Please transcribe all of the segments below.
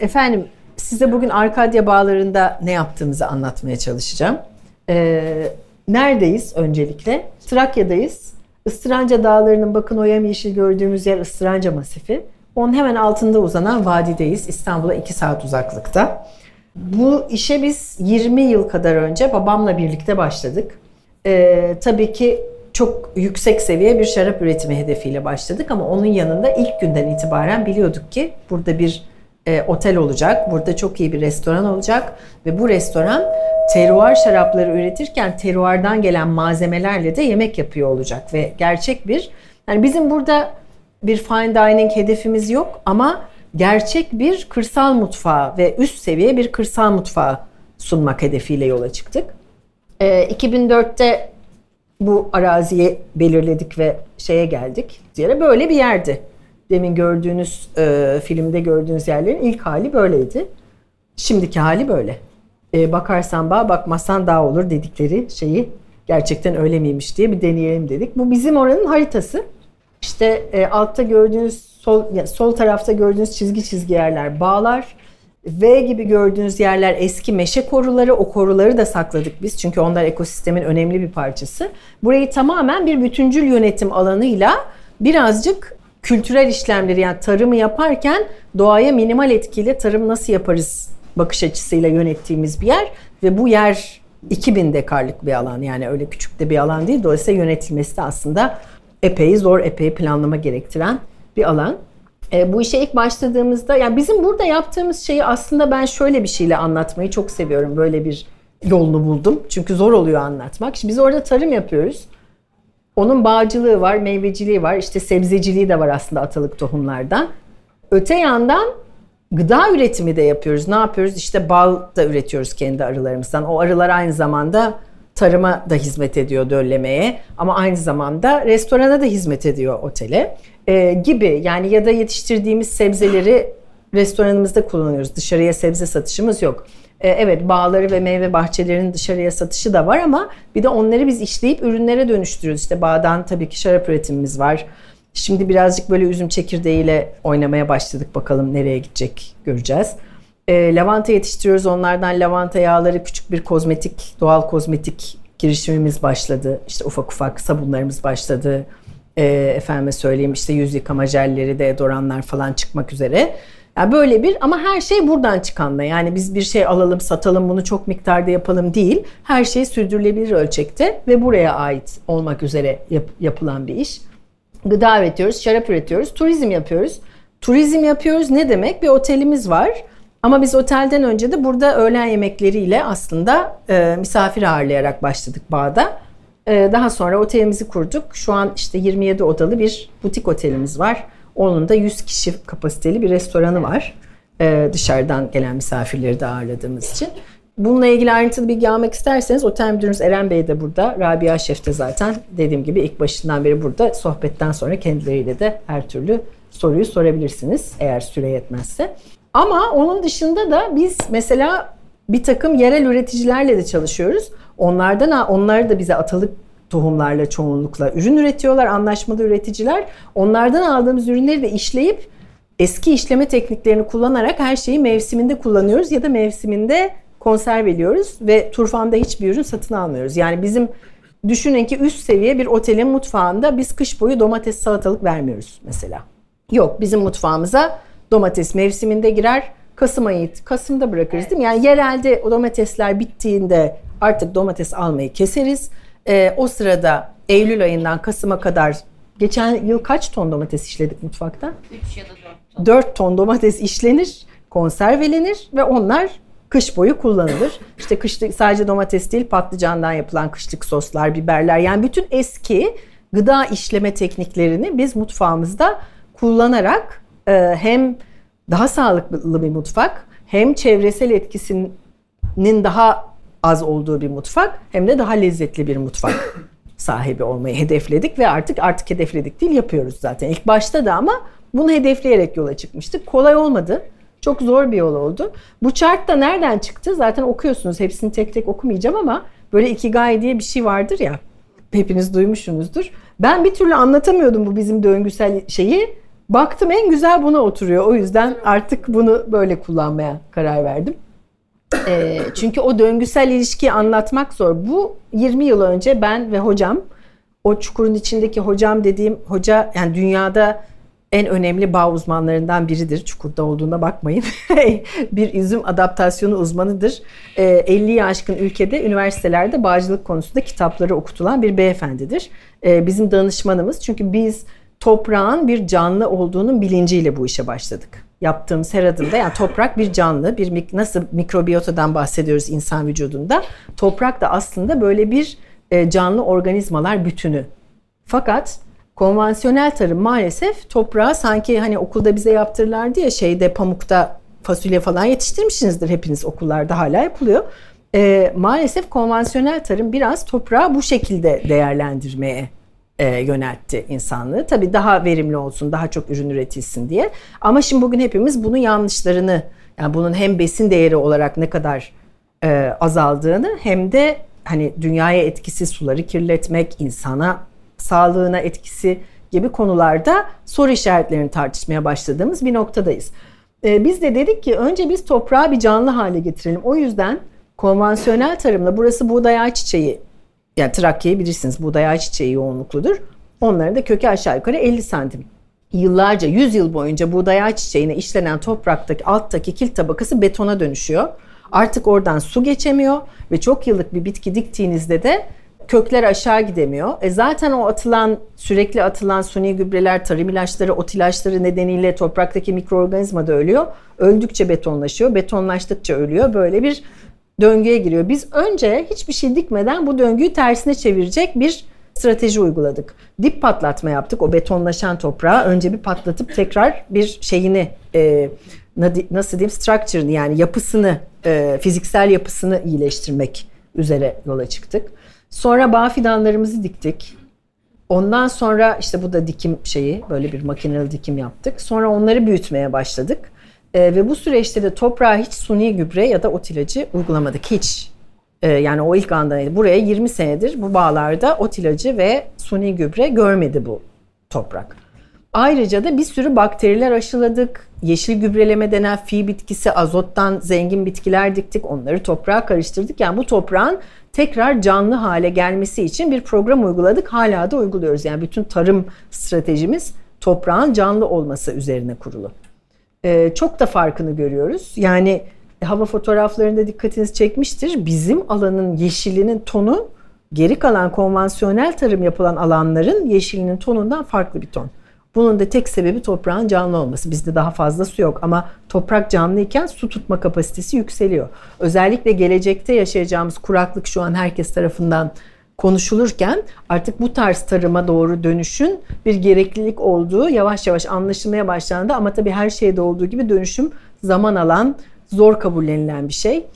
Efendim size bugün Arkadya Bağları'nda ne yaptığımızı anlatmaya çalışacağım. Ee, neredeyiz öncelikle? Trakya'dayız. Istıranca Dağları'nın bakın o yemyeşil gördüğümüz yer Istıranca Masifi. Onun hemen altında uzanan vadideyiz. İstanbul'a 2 saat uzaklıkta. Bu işe biz 20 yıl kadar önce babamla birlikte başladık. Ee, tabii ki çok yüksek seviye bir şarap üretimi hedefiyle başladık ama onun yanında ilk günden itibaren biliyorduk ki burada bir e, otel olacak, burada çok iyi bir restoran olacak ve bu restoran teruar şarapları üretirken teruardan gelen malzemelerle de yemek yapıyor olacak ve gerçek bir yani bizim burada bir fine dining hedefimiz yok ama gerçek bir kırsal mutfağı ve üst seviye bir kırsal mutfağı sunmak hedefiyle yola çıktık. E, 2004'te bu araziyi belirledik ve şeye geldik. Yere böyle bir yerdi. Demin gördüğünüz e, filmde gördüğünüz yerlerin ilk hali böyleydi. Şimdiki hali böyle. E, bakarsan bağ, bakmazsan dağ olur dedikleri şeyi gerçekten öyle miymiş diye bir deneyelim dedik. Bu bizim oranın haritası. İşte e, altta gördüğünüz sol yani sol tarafta gördüğünüz çizgi çizgi yerler bağlar. V gibi gördüğünüz yerler eski meşe koruları. O koruları da sakladık biz. Çünkü onlar ekosistemin önemli bir parçası. Burayı tamamen bir bütüncül yönetim alanıyla birazcık kültürel işlemleri yani tarımı yaparken doğaya minimal etkiyle tarım nasıl yaparız bakış açısıyla yönettiğimiz bir yer ve bu yer 2000 dekarlık bir alan yani öyle küçük de bir alan değil. Dolayısıyla yönetilmesi de aslında epey zor, epey planlama gerektiren bir alan. E, bu işe ilk başladığımızda yani bizim burada yaptığımız şeyi aslında ben şöyle bir şeyle anlatmayı çok seviyorum. Böyle bir yolunu buldum. Çünkü zor oluyor anlatmak. Şimdi biz orada tarım yapıyoruz. Onun bağcılığı var, meyveciliği var, işte sebzeciliği de var aslında atalık tohumlardan. Öte yandan gıda üretimi de yapıyoruz. Ne yapıyoruz? İşte bal da üretiyoruz kendi arılarımızdan. O arılar aynı zamanda tarıma da hizmet ediyor döllemeye ama aynı zamanda restorana da hizmet ediyor otele e, gibi yani ya da yetiştirdiğimiz sebzeleri restoranımızda kullanıyoruz. Dışarıya sebze satışımız yok. E, evet bağları ve meyve bahçelerinin dışarıya satışı da var ama bir de onları biz işleyip ürünlere dönüştürüyoruz. İşte bağdan tabii ki şarap üretimimiz var. Şimdi birazcık böyle üzüm çekirdeğiyle oynamaya başladık. Bakalım nereye gidecek göreceğiz. E, lavanta yetiştiriyoruz. Onlardan lavanta yağları küçük bir kozmetik, doğal kozmetik girişimimiz başladı. İşte ufak ufak sabunlarımız başladı. E, efendime söyleyeyim işte yüz yıkama jelleri, deodoranlar falan çıkmak üzere. Yani böyle bir ama her şey buradan çıkanla. Yani biz bir şey alalım, satalım, bunu çok miktarda yapalım değil. Her şey sürdürülebilir ölçekte ve buraya ait olmak üzere yap, yapılan bir iş. Gıda üretiyoruz, şarap üretiyoruz, turizm yapıyoruz. Turizm yapıyoruz ne demek? Bir otelimiz var. Ama biz otelden önce de burada öğlen yemekleriyle aslında e, misafir ağırlayarak başladık bağda. E, daha sonra otelimizi kurduk. Şu an işte 27 odalı bir butik otelimiz var. Onun da 100 kişi kapasiteli bir restoranı var. E, dışarıdan gelen misafirleri de ağırladığımız için. Bununla ilgili ayrıntılı bilgi almak isterseniz otel müdürümüz Eren Bey de burada. Rabia Şef de zaten dediğim gibi ilk başından beri burada. Sohbetten sonra kendileriyle de her türlü soruyu sorabilirsiniz eğer süre yetmezse. Ama onun dışında da biz mesela bir takım yerel üreticilerle de çalışıyoruz. Onlardan onlar da bize atalık tohumlarla çoğunlukla ürün üretiyorlar. Anlaşmalı üreticiler. Onlardan aldığımız ürünleri de işleyip eski işleme tekniklerini kullanarak her şeyi mevsiminde kullanıyoruz ya da mevsiminde konserve ediyoruz ve turfanda hiçbir ürün satın almıyoruz. Yani bizim düşünün ki üst seviye bir otelin mutfağında biz kış boyu domates salatalık vermiyoruz mesela. Yok bizim mutfağımıza domates mevsiminde girer. Kasım ayı Kasım'da bırakırız değil mi? Yani yerelde o domatesler bittiğinde artık domates almayı keseriz. Ee, o sırada Eylül ayından Kasım'a kadar geçen yıl kaç ton domates işledik mutfakta? 3 ya da 4 ton. 4 ton domates işlenir, konservelenir ve onlar kış boyu kullanılır. İşte kışlık sadece domates değil patlıcandan yapılan kışlık soslar, biberler yani bütün eski gıda işleme tekniklerini biz mutfağımızda kullanarak e, hem daha sağlıklı bir mutfak hem çevresel etkisinin daha az olduğu bir mutfak hem de daha lezzetli bir mutfak sahibi olmayı hedefledik ve artık artık hedefledik değil yapıyoruz zaten. İlk başta da ama bunu hedefleyerek yola çıkmıştık. Kolay olmadı. Çok zor bir yol oldu. Bu chart da nereden çıktı? Zaten okuyorsunuz. Hepsini tek tek okumayacağım ama böyle ikigai diye bir şey vardır ya. Hepiniz duymuşsunuzdur. Ben bir türlü anlatamıyordum bu bizim döngüsel şeyi. Baktım en güzel buna oturuyor. O yüzden artık bunu böyle kullanmaya karar verdim. E, çünkü o döngüsel ilişkiyi anlatmak zor. Bu 20 yıl önce ben ve hocam o çukurun içindeki hocam dediğim hoca yani dünyada en önemli bağ uzmanlarından biridir. Çukurda olduğuna bakmayın. bir üzüm adaptasyonu uzmanıdır. 50'yi aşkın ülkede üniversitelerde bağcılık konusunda kitapları okutulan bir beyefendidir. Bizim danışmanımız. Çünkü biz toprağın bir canlı olduğunun bilinciyle bu işe başladık. Yaptığımız her adımda yani toprak bir canlı, bir nasıl mikrobiyotadan bahsediyoruz insan vücudunda. Toprak da aslında böyle bir e, canlı organizmalar bütünü. Fakat konvansiyonel tarım maalesef toprağı sanki hani okulda bize yaptırırlardı ya şeyde pamukta fasulye falan yetiştirmişsinizdir hepiniz okullarda hala yapılıyor. E, maalesef konvansiyonel tarım biraz toprağı bu şekilde değerlendirmeye e, yöneltti insanlığı. Tabii daha verimli olsun, daha çok ürün üretilsin diye. Ama şimdi bugün hepimiz bunun yanlışlarını, yani bunun hem besin değeri olarak ne kadar e, azaldığını hem de hani dünyaya etkisi, suları kirletmek, insana sağlığına etkisi gibi konularda soru işaretlerini tartışmaya başladığımız bir noktadayız. Ee, biz de dedik ki önce biz toprağı bir canlı hale getirelim. O yüzden konvansiyonel tarımla burası buğday ayçiçeği yani Trakya'yı bilirsiniz buğday ayçiçeği yoğunlukludur. Onların da kökü aşağı yukarı 50 santim. Yıllarca, 100 yıl boyunca buğday ayçiçeğine işlenen topraktaki alttaki kil tabakası betona dönüşüyor. Artık oradan su geçemiyor ve çok yıllık bir bitki diktiğinizde de kökler aşağı gidemiyor. E zaten o atılan sürekli atılan suni gübreler, tarım ilaçları, ot ilaçları nedeniyle topraktaki mikroorganizma da ölüyor. Öldükçe betonlaşıyor, betonlaştıkça ölüyor. Böyle bir döngüye giriyor. Biz önce hiçbir şey dikmeden bu döngüyü tersine çevirecek bir strateji uyguladık. Dip patlatma yaptık o betonlaşan toprağı. Önce bir patlatıp tekrar bir şeyini e, nasıl diyeyim structure'ını yani yapısını e, fiziksel yapısını iyileştirmek üzere yola çıktık. Sonra bağ fidanlarımızı diktik. Ondan sonra işte bu da dikim şeyi böyle bir makineli dikim yaptık. Sonra onları büyütmeye başladık. E, ve bu süreçte de toprağa hiç suni gübre ya da ot ilacı uygulamadık hiç. E, yani o ilk andan buraya 20 senedir bu bağlarda ot ilacı ve suni gübre görmedi bu toprak. Ayrıca da bir sürü bakteriler aşıladık. Yeşil gübreleme denen fi bitkisi, azottan zengin bitkiler diktik. Onları toprağa karıştırdık. Yani bu toprağın tekrar canlı hale gelmesi için bir program uyguladık. Hala da uyguluyoruz. Yani bütün tarım stratejimiz toprağın canlı olması üzerine kurulu. Ee, çok da farkını görüyoruz. Yani hava fotoğraflarında dikkatinizi çekmiştir. Bizim alanın yeşilinin tonu geri kalan konvansiyonel tarım yapılan alanların yeşilinin tonundan farklı bir ton. Bunun da tek sebebi toprağın canlı olması. Bizde daha fazla su yok ama toprak canlıyken su tutma kapasitesi yükseliyor. Özellikle gelecekte yaşayacağımız kuraklık şu an herkes tarafından konuşulurken artık bu tarz tarıma doğru dönüşün bir gereklilik olduğu yavaş yavaş anlaşılmaya başlandı. Ama tabii her şeyde olduğu gibi dönüşüm zaman alan, zor kabullenilen bir şey.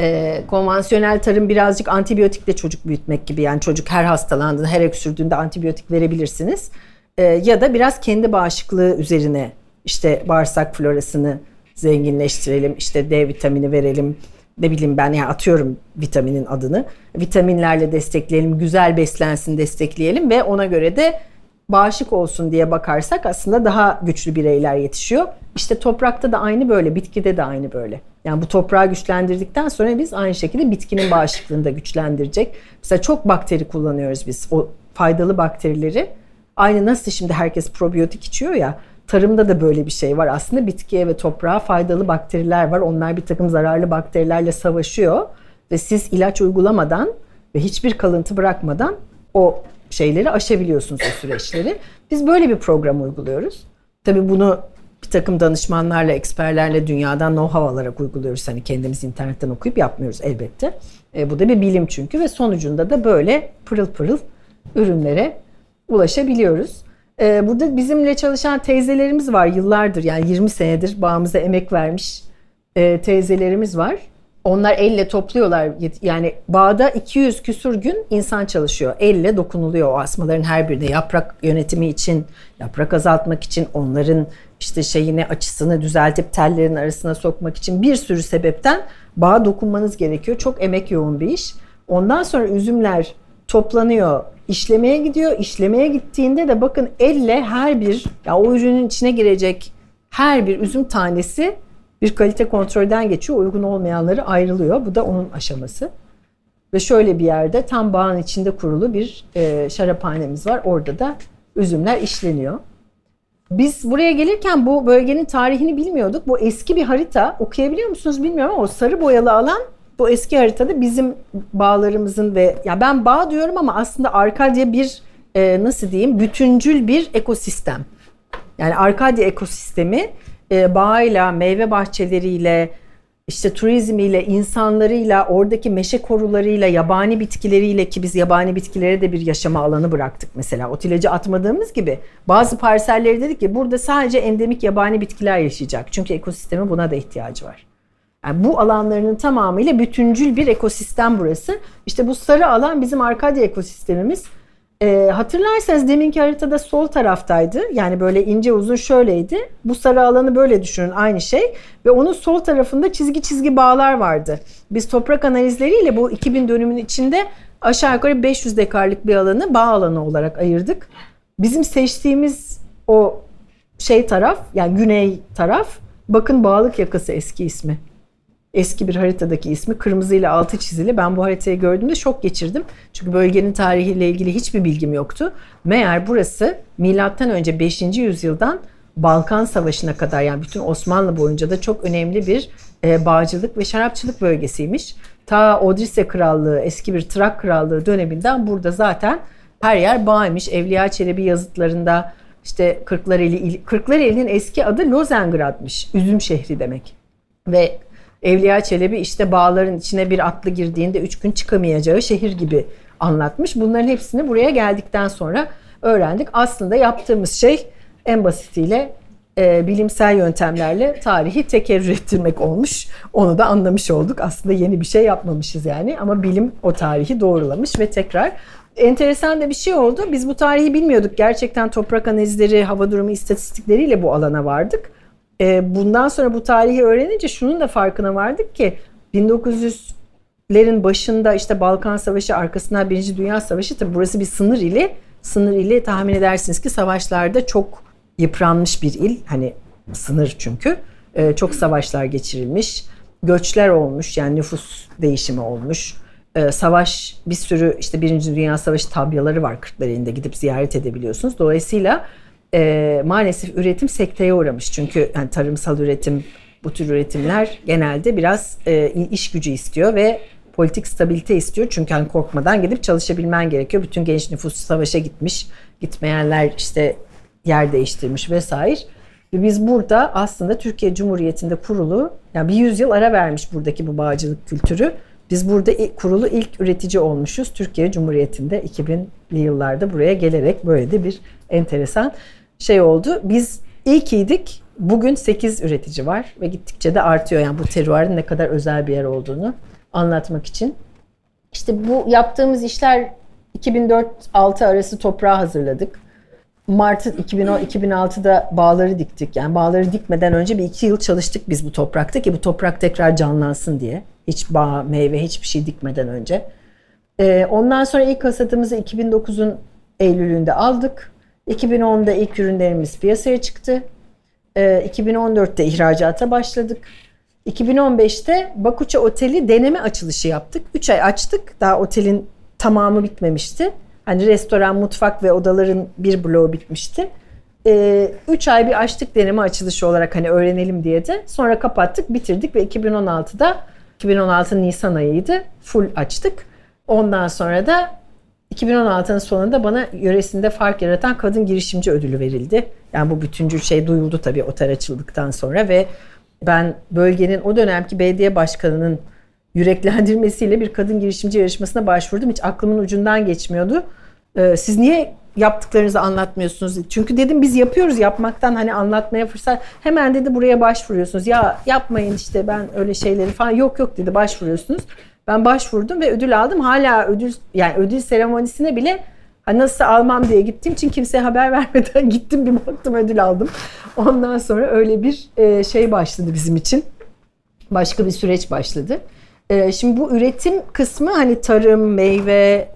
Ee, konvansiyonel tarım birazcık antibiyotikle çocuk büyütmek gibi. Yani çocuk her hastalandığında, her öksürdüğünde antibiyotik verebilirsiniz. Ee, ya da biraz kendi bağışıklığı üzerine işte bağırsak florasını zenginleştirelim, işte D vitamini verelim, ne bileyim ben ya atıyorum vitaminin adını. Vitaminlerle destekleyelim, güzel beslensin destekleyelim ve ona göre de bağışık olsun diye bakarsak aslında daha güçlü bireyler yetişiyor. İşte toprakta da aynı böyle, bitkide de aynı böyle. Yani bu toprağı güçlendirdikten sonra biz aynı şekilde bitkinin bağışıklığını da güçlendirecek. Mesela çok bakteri kullanıyoruz biz. O faydalı bakterileri Aynı nasıl şimdi herkes probiyotik içiyor ya tarımda da böyle bir şey var. Aslında bitkiye ve toprağa faydalı bakteriler var. Onlar bir takım zararlı bakterilerle savaşıyor ve siz ilaç uygulamadan ve hiçbir kalıntı bırakmadan o şeyleri aşabiliyorsunuz o süreçleri. Biz böyle bir program uyguluyoruz. Tabii bunu bir takım danışmanlarla, eksperlerle dünyadan know-how alarak uyguluyoruz. Hani kendimiz internetten okuyup yapmıyoruz elbette. E, bu da bir bilim çünkü ve sonucunda da böyle pırıl pırıl ürünlere ulaşabiliyoruz. Ee, burada bizimle çalışan teyzelerimiz var yıllardır yani 20 senedir bağımıza emek vermiş e, teyzelerimiz var. Onlar elle topluyorlar yani bağda 200 küsur gün insan çalışıyor. Elle dokunuluyor o asmaların her birine yaprak yönetimi için, yaprak azaltmak için, onların işte şeyini açısını düzeltip tellerin arasına sokmak için bir sürü sebepten bağa dokunmanız gerekiyor. Çok emek yoğun bir iş. Ondan sonra üzümler toplanıyor, işlemeye gidiyor. İşlemeye gittiğinde de bakın elle her bir ya o ürünün içine girecek her bir üzüm tanesi bir kalite kontrolden geçiyor. Uygun olmayanları ayrılıyor. Bu da onun aşaması. Ve şöyle bir yerde tam bağın içinde kurulu bir e, şaraphanemiz var. Orada da üzümler işleniyor. Biz buraya gelirken bu bölgenin tarihini bilmiyorduk. Bu eski bir harita. Okuyabiliyor musunuz bilmiyorum ama o sarı boyalı alan bu eski haritada bizim bağlarımızın ve ya ben bağ diyorum ama aslında Arkadya bir e, nasıl diyeyim bütüncül bir ekosistem. Yani Arkadya ekosistemi e, bağıyla, meyve bahçeleriyle, işte turizmiyle, insanlarıyla, oradaki meşe korularıyla, yabani bitkileriyle ki biz yabani bitkilere de bir yaşama alanı bıraktık mesela. Otilacı atmadığımız gibi bazı parselleri dedik ki burada sadece endemik yabani bitkiler yaşayacak. Çünkü ekosistemi buna da ihtiyacı var. Yani bu alanlarının tamamıyla bütüncül bir ekosistem burası. İşte bu sarı alan bizim Arkadya ekosistemimiz. E, hatırlarsanız deminki haritada sol taraftaydı. Yani böyle ince uzun şöyleydi. Bu sarı alanı böyle düşünün aynı şey. Ve onun sol tarafında çizgi çizgi bağlar vardı. Biz toprak analizleriyle bu 2000 dönümün içinde aşağı yukarı 500 dekarlık bir alanı bağ alanı olarak ayırdık. Bizim seçtiğimiz o şey taraf yani güney taraf bakın bağlık yakası eski ismi eski bir haritadaki ismi kırmızıyla altı çizili. Ben bu haritayı gördüğümde şok geçirdim. Çünkü bölgenin tarihiyle ilgili hiçbir bilgim yoktu. Meğer burası milattan önce 5. yüzyıldan Balkan Savaşı'na kadar yani bütün Osmanlı boyunca da çok önemli bir e, bağcılık ve şarapçılık bölgesiymiş. Ta Odrise Krallığı, eski bir Trak Krallığı döneminden burada zaten her yer bağymış. Evliya Çelebi yazıtlarında işte Kırklareli, Kırklareli'nin eski adı Lozengrad'mış. Üzüm şehri demek. Ve Evliya Çelebi işte bağların içine bir atlı girdiğinde üç gün çıkamayacağı şehir gibi anlatmış. Bunların hepsini buraya geldikten sonra öğrendik. Aslında yaptığımız şey en basitiyle e, bilimsel yöntemlerle tarihi tekerrür ettirmek olmuş. Onu da anlamış olduk. Aslında yeni bir şey yapmamışız yani ama bilim o tarihi doğrulamış ve tekrar enteresan da bir şey oldu. Biz bu tarihi bilmiyorduk. Gerçekten toprak analizleri, hava durumu istatistikleriyle bu alana vardık. E, bundan sonra bu tarihi öğrenince şunun da farkına vardık ki 1900'lerin başında işte Balkan Savaşı arkasından Birinci Dünya Savaşı tabi burası bir sınır ili. Sınır ili tahmin edersiniz ki savaşlarda çok yıpranmış bir il. Hani sınır çünkü. E, çok savaşlar geçirilmiş. Göçler olmuş yani nüfus değişimi olmuş. E, savaş bir sürü işte Birinci Dünya Savaşı tabyaları var Kırklareli'nde gidip ziyaret edebiliyorsunuz. Dolayısıyla e, maalesef üretim sekteye uğramış. Çünkü yani tarımsal üretim, bu tür üretimler genelde biraz e, iş gücü istiyor ve politik stabilite istiyor. Çünkü hani korkmadan gidip çalışabilmen gerekiyor. Bütün genç nüfus savaşa gitmiş. Gitmeyenler işte yer değiştirmiş vesaire. Ve biz burada aslında Türkiye Cumhuriyeti'nde kurulu, yani bir yüzyıl ara vermiş buradaki bu bağcılık kültürü. Biz burada kurulu ilk üretici olmuşuz Türkiye Cumhuriyeti'nde 2000'li yıllarda buraya gelerek böyle de bir enteresan şey oldu. Biz ilk iyiydik. Bugün 8 üretici var ve gittikçe de artıyor. Yani bu teruarın ne kadar özel bir yer olduğunu anlatmak için. İşte bu yaptığımız işler 2004-6 arası toprağı hazırladık. Mart 2010, 2006'da bağları diktik. Yani bağları dikmeden önce bir iki yıl çalıştık biz bu toprakta ki bu toprak tekrar canlansın diye. Hiç bağ, meyve, hiçbir şey dikmeden önce. Ee, ondan sonra ilk hasadımızı 2009'un Eylül'ünde aldık. 2010'da ilk ürünlerimiz piyasaya çıktı. 2014'te ee, ihracata başladık. 2015'te Bakuça Oteli deneme açılışı yaptık. 3 ay açtık. Daha otelin tamamı bitmemişti. Hani restoran, mutfak ve odaların bir bloğu bitmişti. 3 ee, ay bir açtık deneme açılışı olarak hani öğrenelim diye de. Sonra kapattık, bitirdik ve 2016'da 2016 Nisan ayıydı. Full açtık. Ondan sonra da 2016'nın sonunda bana yöresinde fark yaratan kadın girişimci ödülü verildi. Yani bu bütüncül şey duyuldu tabii otel açıldıktan sonra ve ben bölgenin o dönemki belediye başkanının yüreklendirmesiyle bir kadın girişimci yarışmasına başvurdum. Hiç aklımın ucundan geçmiyordu. Ee, siz niye yaptıklarınızı anlatmıyorsunuz? Çünkü dedim biz yapıyoruz yapmaktan hani anlatmaya fırsat. Hemen dedi buraya başvuruyorsunuz. Ya yapmayın işte ben öyle şeyleri falan. Yok yok dedi başvuruyorsunuz. Ben başvurdum ve ödül aldım. Hala ödül yani ödül seremonisine bile nasıl almam diye gittiğim için kimseye haber vermeden gittim bir baktım ödül aldım. Ondan sonra öyle bir e, şey başladı bizim için. Başka bir süreç başladı. E, şimdi bu üretim kısmı hani tarım, meyve,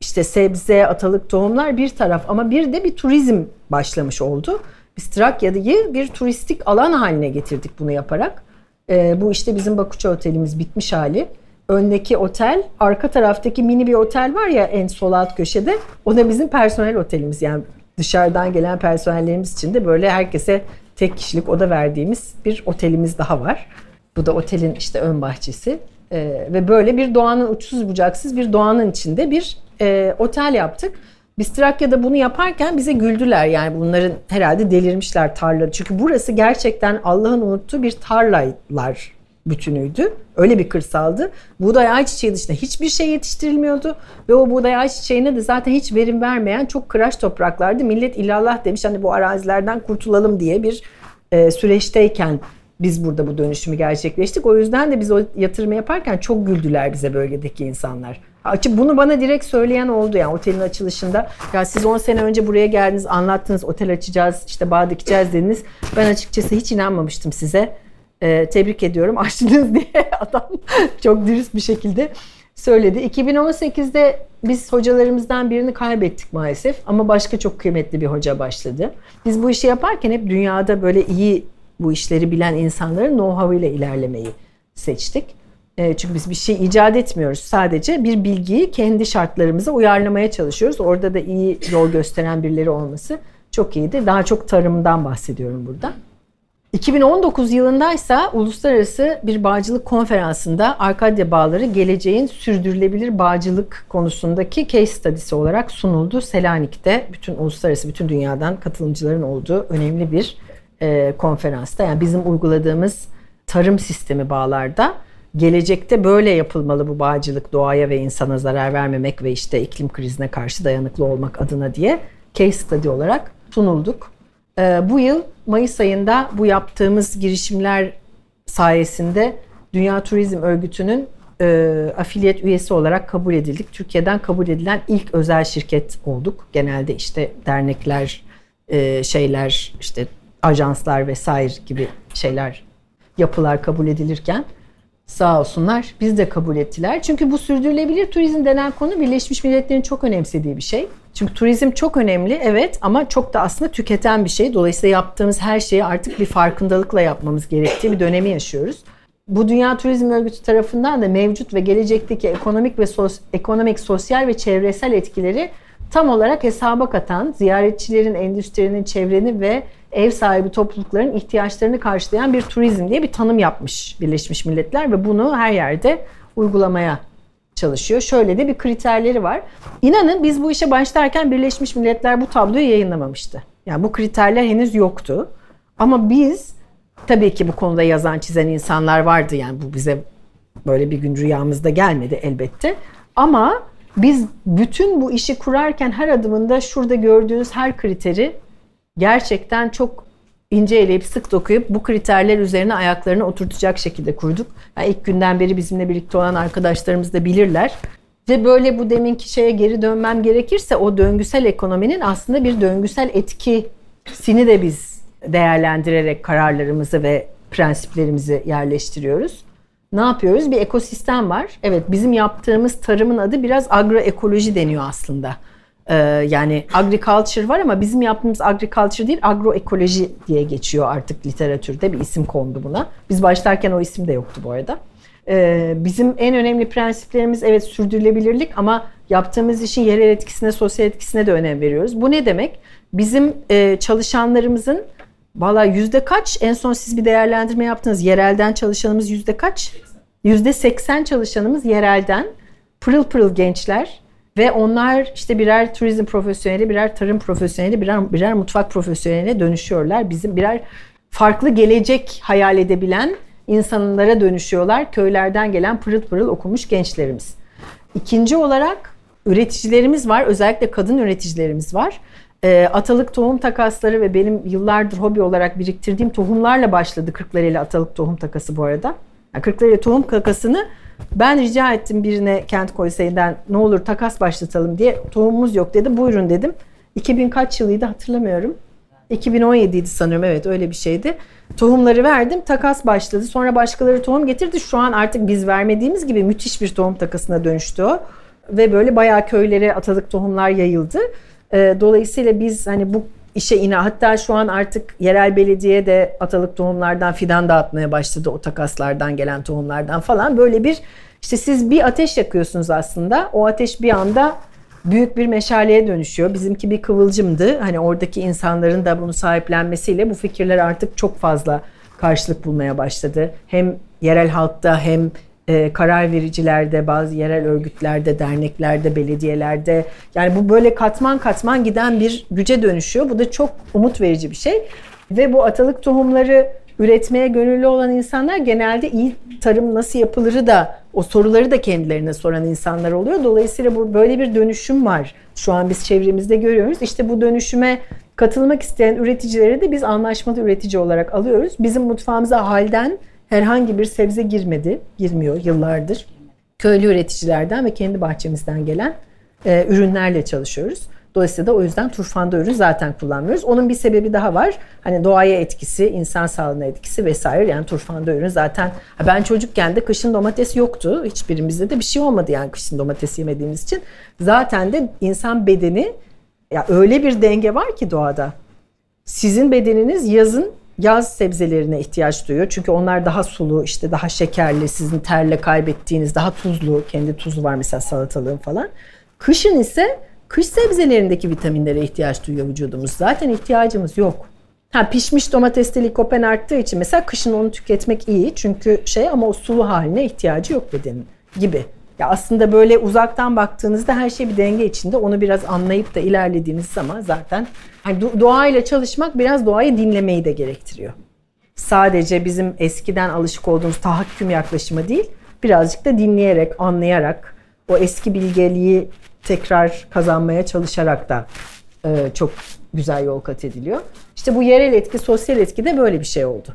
işte sebze, atalık tohumlar bir taraf ama bir de bir turizm başlamış oldu. Biz Trakya'yı bir turistik alan haline getirdik bunu yaparak. E, bu işte bizim Bakuça Otelimiz bitmiş hali. Öndeki otel, arka taraftaki mini bir otel var ya en sol alt köşede. O da bizim personel otelimiz. Yani dışarıdan gelen personellerimiz için de böyle herkese tek kişilik oda verdiğimiz bir otelimiz daha var. Bu da otelin işte ön bahçesi. Ee, ve böyle bir doğanın uçsuz bucaksız bir doğanın içinde bir e, otel yaptık. Biz Trakya'da bunu yaparken bize güldüler. Yani bunların herhalde delirmişler tarla. Çünkü burası gerçekten Allah'ın unuttuğu bir tarlalar bütünüydü. Öyle bir kırsaldı. Buğday ayçiçeği dışında hiçbir şey yetiştirilmiyordu. Ve o buğday ayçiçeğine de zaten hiç verim vermeyen çok kıraç topraklardı. Millet illallah demiş hani bu arazilerden kurtulalım diye bir e, süreçteyken biz burada bu dönüşümü gerçekleştik. O yüzden de biz o yatırımı yaparken çok güldüler bize bölgedeki insanlar. Açıp bunu bana direkt söyleyen oldu yani otelin açılışında. Ya siz 10 sene önce buraya geldiniz, anlattınız, otel açacağız, işte bağ dikeceğiz dediniz. Ben açıkçası hiç inanmamıştım size. Ee, tebrik ediyorum açtınız diye adam çok dürüst bir şekilde söyledi. 2018'de biz hocalarımızdan birini kaybettik maalesef ama başka çok kıymetli bir hoca başladı. Biz bu işi yaparken hep dünyada böyle iyi bu işleri bilen insanların know-how ile ilerlemeyi seçtik. E, çünkü biz bir şey icat etmiyoruz. Sadece bir bilgiyi kendi şartlarımıza uyarlamaya çalışıyoruz. Orada da iyi yol gösteren birileri olması çok iyiydi. Daha çok tarımdan bahsediyorum burada. 2019 yılındaysa uluslararası bir bağcılık konferansında Arkadya Bağları geleceğin sürdürülebilir bağcılık konusundaki case study'si olarak sunuldu. Selanik'te bütün uluslararası bütün dünyadan katılımcıların olduğu önemli bir e, konferansta. Yani bizim uyguladığımız tarım sistemi bağlarda gelecekte böyle yapılmalı bu bağcılık doğaya ve insana zarar vermemek ve işte iklim krizine karşı dayanıklı olmak adına diye case study olarak sunulduk. Ee, bu yıl Mayıs ayında bu yaptığımız girişimler sayesinde Dünya Turizm Örgütü'nün e, afiliyet üyesi olarak kabul edildik. Türkiye'den kabul edilen ilk özel şirket olduk. Genelde işte dernekler, e, şeyler, işte ajanslar vesaire gibi şeyler, yapılar kabul edilirken Sağ olsunlar biz de kabul ettiler. Çünkü bu sürdürülebilir turizm denen konu Birleşmiş Milletler'in çok önemsediği bir şey. Çünkü turizm çok önemli evet ama çok da aslında tüketen bir şey. Dolayısıyla yaptığımız her şeyi artık bir farkındalıkla yapmamız gerektiği bir dönemi yaşıyoruz. Bu Dünya Turizm Örgütü tarafından da mevcut ve gelecekteki ekonomik ve sos, ekonomik, sosyal ve çevresel etkileri tam olarak hesaba katan, ziyaretçilerin, endüstrinin, çevrenin ve ev sahibi toplulukların ihtiyaçlarını karşılayan bir turizm diye bir tanım yapmış Birleşmiş Milletler ve bunu her yerde uygulamaya çalışıyor. Şöyle de bir kriterleri var. İnanın biz bu işe başlarken Birleşmiş Milletler bu tabloyu yayınlamamıştı. Yani bu kriterler henüz yoktu. Ama biz tabii ki bu konuda yazan çizen insanlar vardı. Yani bu bize böyle bir gün rüyamızda gelmedi elbette. Ama biz bütün bu işi kurarken her adımında şurada gördüğünüz her kriteri gerçekten çok ince eleyip sık dokuyup bu kriterler üzerine ayaklarını oturtacak şekilde kurduk. Yani ilk günden beri bizimle birlikte olan arkadaşlarımız da bilirler. Ve böyle bu deminki şeye geri dönmem gerekirse o döngüsel ekonominin aslında bir döngüsel etkisini de biz değerlendirerek kararlarımızı ve prensiplerimizi yerleştiriyoruz. Ne yapıyoruz? Bir ekosistem var. Evet bizim yaptığımız tarımın adı biraz agroekoloji deniyor aslında. Ee, yani agriculture var ama bizim yaptığımız agriculture değil agroekoloji diye geçiyor artık literatürde bir isim kondu buna. Biz başlarken o isim de yoktu bu arada. Ee, bizim en önemli prensiplerimiz evet sürdürülebilirlik ama yaptığımız işin yerel etkisine, sosyal etkisine de önem veriyoruz. Bu ne demek? Bizim e, çalışanlarımızın valla yüzde kaç en son siz bir değerlendirme yaptınız yerelden çalışanımız yüzde kaç? Yüzde seksen çalışanımız yerelden pırıl pırıl gençler ve onlar işte birer turizm profesyoneli, birer tarım profesyoneli, birer, birer mutfak profesyoneline dönüşüyorlar. Bizim birer farklı gelecek hayal edebilen insanlara dönüşüyorlar. Köylerden gelen pırıl pırıl okumuş gençlerimiz. İkinci olarak üreticilerimiz var. Özellikle kadın üreticilerimiz var. E, atalık tohum takasları ve benim yıllardır hobi olarak biriktirdiğim tohumlarla başladı Kırklareli atalık tohum takası bu arada. Yani Kırklareli tohum takasını ben rica ettim birine kent konseyinden ne olur takas başlatalım diye. Tohumumuz yok dedi. Buyurun dedim. 2000 kaç yılıydı hatırlamıyorum. 2017 idi sanıyorum evet öyle bir şeydi. Tohumları verdim takas başladı. Sonra başkaları tohum getirdi. Şu an artık biz vermediğimiz gibi müthiş bir tohum takasına dönüştü o. ve böyle bayağı köylere atalık tohumlar yayıldı. E, dolayısıyla biz hani bu işe ina hatta şu an artık yerel belediye de atalık tohumlardan fidan dağıtmaya başladı o takaslardan gelen tohumlardan falan böyle bir işte siz bir ateş yakıyorsunuz aslında o ateş bir anda büyük bir meşaleye dönüşüyor. Bizimki bir kıvılcımdı. Hani oradaki insanların da bunu sahiplenmesiyle bu fikirler artık çok fazla karşılık bulmaya başladı. Hem yerel halkta hem e, karar vericilerde, bazı yerel örgütlerde, derneklerde, belediyelerde yani bu böyle katman katman giden bir güce dönüşüyor. Bu da çok umut verici bir şey. Ve bu atalık tohumları üretmeye gönüllü olan insanlar genelde iyi tarım nasıl yapılırı da o soruları da kendilerine soran insanlar oluyor. Dolayısıyla bu böyle bir dönüşüm var. Şu an biz çevremizde görüyoruz. İşte bu dönüşüme katılmak isteyen üreticileri de biz anlaşmalı üretici olarak alıyoruz. Bizim mutfağımıza halden herhangi bir sebze girmedi, girmiyor yıllardır. Köylü üreticilerden ve kendi bahçemizden gelen e, ürünlerle çalışıyoruz. Dolayısıyla da o yüzden turfanda ürün zaten kullanmıyoruz. Onun bir sebebi daha var. Hani doğaya etkisi, insan sağlığına etkisi vesaire. Yani turfanda ürün zaten ben çocukken de kışın domates yoktu. Hiçbirimizde de bir şey olmadı yani kışın domates yemediğimiz için. Zaten de insan bedeni ya öyle bir denge var ki doğada. Sizin bedeniniz yazın yaz sebzelerine ihtiyaç duyuyor. Çünkü onlar daha sulu, işte daha şekerli, sizin terle kaybettiğiniz daha tuzlu, kendi tuzu var mesela salatalığın falan. Kışın ise kış sebzelerindeki vitaminlere ihtiyaç duyuyor vücudumuz. Zaten ihtiyacımız yok. Ha pişmiş domateste likopen arttığı için mesela kışın onu tüketmek iyi. Çünkü şey ama o sulu haline ihtiyacı yok bedenin gibi. Ya aslında böyle uzaktan baktığınızda her şey bir denge içinde. Onu biraz anlayıp da ilerlediğiniz zaman zaten hani doğayla çalışmak biraz doğayı dinlemeyi de gerektiriyor. Sadece bizim eskiden alışık olduğumuz tahakküm yaklaşımı değil, birazcık da dinleyerek, anlayarak, o eski bilgeliği tekrar kazanmaya çalışarak da e, çok güzel yol kat ediliyor. İşte bu yerel etki, sosyal etki de böyle bir şey oldu.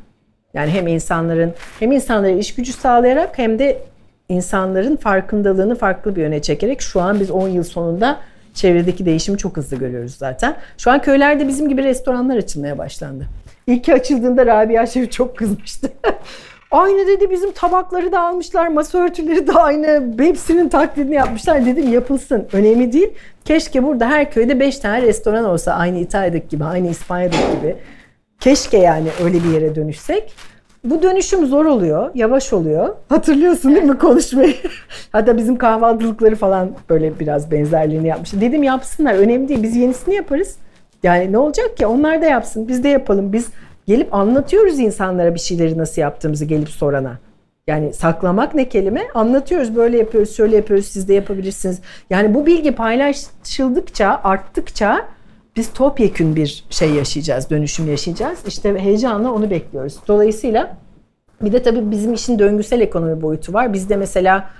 Yani hem insanların hem insanlara iş gücü sağlayarak hem de insanların farkındalığını farklı bir yöne çekerek şu an biz 10 yıl sonunda çevredeki değişimi çok hızlı görüyoruz zaten. Şu an köylerde bizim gibi restoranlar açılmaya başlandı. İlk açıldığında Rabia Şef çok kızmıştı. aynı dedi bizim tabakları da almışlar, masa örtüleri de aynı. Hepsinin taklidini yapmışlar. Dedim yapılsın. Önemli değil. Keşke burada her köyde 5 tane restoran olsa. Aynı İtalya'daki gibi, aynı İspanya'daki gibi. Keşke yani öyle bir yere dönüşsek. Bu dönüşüm zor oluyor, yavaş oluyor. Hatırlıyorsun değil mi konuşmayı? Hatta bizim kahvaltılıkları falan böyle biraz benzerliğini yapmış. Dedim yapsınlar, önemli değil. Biz yenisini yaparız. Yani ne olacak ki? Onlar da yapsın, biz de yapalım. Biz gelip anlatıyoruz insanlara bir şeyleri nasıl yaptığımızı gelip sorana. Yani saklamak ne kelime? Anlatıyoruz, böyle yapıyoruz, şöyle yapıyoruz, siz de yapabilirsiniz. Yani bu bilgi paylaşıldıkça, arttıkça biz topyekün bir şey yaşayacağız, dönüşüm yaşayacağız. İşte heyecanla onu bekliyoruz. Dolayısıyla bir de tabii bizim işin döngüsel ekonomi boyutu var. Bizde mesela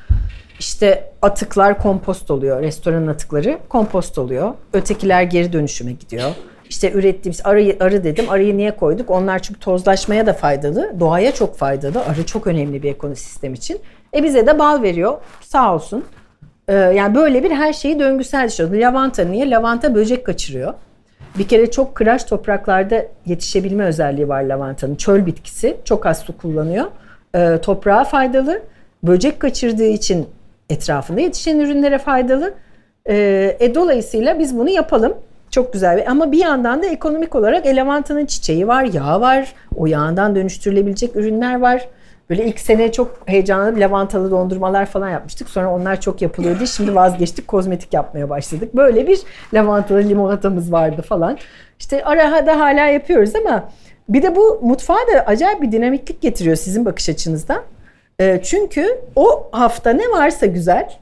işte atıklar kompost oluyor. Restoran atıkları kompost oluyor. Ötekiler geri dönüşüme gidiyor. İşte ürettiğimiz arı, arı dedim. Arıyı niye koyduk? Onlar çünkü tozlaşmaya da faydalı. Doğaya çok faydalı. Arı çok önemli bir ekosistem için. E bize de bal veriyor. Sağ olsun. Ee, yani böyle bir her şeyi döngüsel düşüyor. Lavanta niye? Lavanta böcek kaçırıyor. Bir kere çok kıraç topraklarda yetişebilme özelliği var lavantanın. Çöl bitkisi çok az su kullanıyor. Ee, toprağa faydalı. Böcek kaçırdığı için etrafında yetişen ürünlere faydalı. Ee, e, dolayısıyla biz bunu yapalım. Çok güzel. Ama bir yandan da ekonomik olarak e, lavantanın çiçeği var, yağı var. O yağından dönüştürülebilecek ürünler var. Böyle ilk sene çok heyecanlı lavantalı dondurmalar falan yapmıştık. Sonra onlar çok yapılıyordu. Şimdi vazgeçtik kozmetik yapmaya başladık. Böyle bir lavantalı limonatamız vardı falan. İşte arada hala yapıyoruz ama bir de bu mutfağa da acayip bir dinamiklik getiriyor sizin bakış açınızdan. Ee, çünkü o hafta ne varsa güzel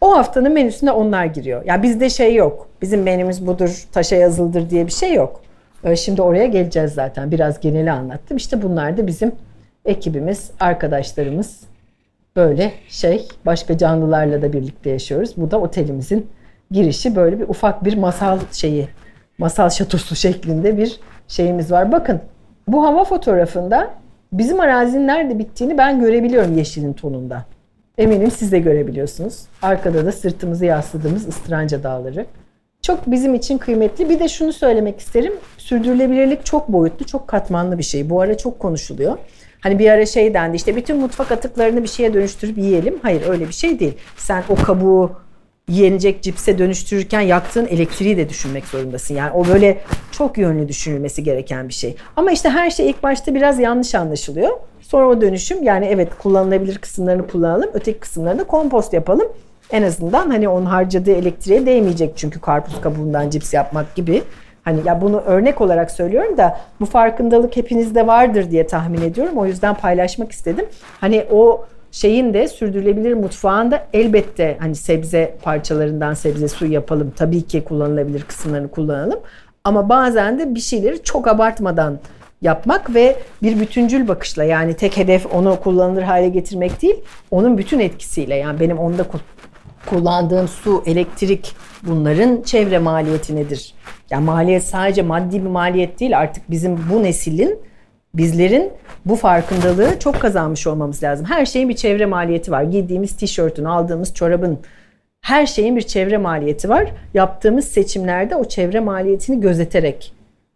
o haftanın menüsüne onlar giriyor. Yani bizde şey yok. Bizim menümüz budur, taşa yazıldır diye bir şey yok. Ee, şimdi oraya geleceğiz zaten. Biraz geneli anlattım. İşte bunlar da bizim ekibimiz, arkadaşlarımız böyle şey başka canlılarla da birlikte yaşıyoruz. Bu da otelimizin girişi böyle bir ufak bir masal şeyi, masal şatosu şeklinde bir şeyimiz var. Bakın bu hava fotoğrafında bizim arazinin nerede bittiğini ben görebiliyorum yeşilin tonunda. Eminim siz de görebiliyorsunuz. Arkada da sırtımızı yasladığımız ıstıranca dağları. Çok bizim için kıymetli. Bir de şunu söylemek isterim. Sürdürülebilirlik çok boyutlu, çok katmanlı bir şey. Bu ara çok konuşuluyor. Hani bir ara şey dendi işte bütün mutfak atıklarını bir şeye dönüştürüp yiyelim. Hayır öyle bir şey değil. Sen o kabuğu yenecek cipse dönüştürürken yaktığın elektriği de düşünmek zorundasın. Yani o böyle çok yönlü düşünülmesi gereken bir şey. Ama işte her şey ilk başta biraz yanlış anlaşılıyor. Sonra o dönüşüm yani evet kullanılabilir kısımlarını kullanalım, öteki kısımlarını kompost yapalım. En azından hani onun harcadığı elektriğe değmeyecek çünkü karpuz kabuğundan cips yapmak gibi. Hani ya bunu örnek olarak söylüyorum da bu farkındalık hepinizde vardır diye tahmin ediyorum. O yüzden paylaşmak istedim. Hani o şeyin de sürdürülebilir mutfağında elbette hani sebze parçalarından sebze suyu yapalım. Tabii ki kullanılabilir kısımlarını kullanalım. Ama bazen de bir şeyleri çok abartmadan yapmak ve bir bütüncül bakışla yani tek hedef onu kullanılır hale getirmek değil, onun bütün etkisiyle yani benim onda kullandığım su, elektrik bunların çevre maliyeti nedir? Yani maliyet sadece maddi bir maliyet değil artık bizim bu neslin bizlerin bu farkındalığı çok kazanmış olmamız lazım. Her şeyin bir çevre maliyeti var. Giydiğimiz tişörtün, aldığımız çorabın her şeyin bir çevre maliyeti var. Yaptığımız seçimlerde o çevre maliyetini gözeterek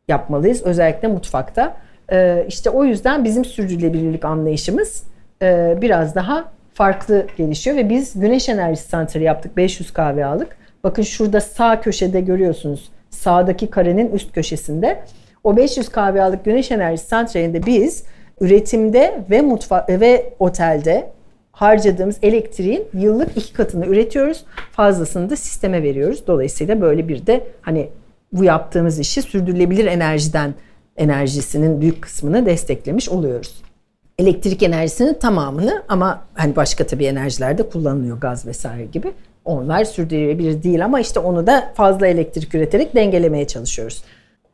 yapmalıyız. Özellikle mutfakta. Ee, işte o yüzden bizim sürdürülebilirlik anlayışımız e, biraz daha farklı gelişiyor ve biz güneş enerjisi santrali yaptık. 500 kahve aldık. Bakın şurada sağ köşede görüyorsunuz. Sağdaki karenin üst köşesinde. O 500 kahve aldık güneş enerjisi santralinde biz üretimde ve mutfak ve otelde harcadığımız elektriğin yıllık iki katını üretiyoruz. Fazlasını da sisteme veriyoruz. Dolayısıyla böyle bir de hani bu yaptığımız işi sürdürülebilir enerjiden enerjisinin büyük kısmını desteklemiş oluyoruz. Elektrik enerjisinin tamamını ama hani başka tabii enerjilerde kullanılıyor gaz vesaire gibi. Onlar sürdürülebilir değil ama işte onu da fazla elektrik üreterek dengelemeye çalışıyoruz.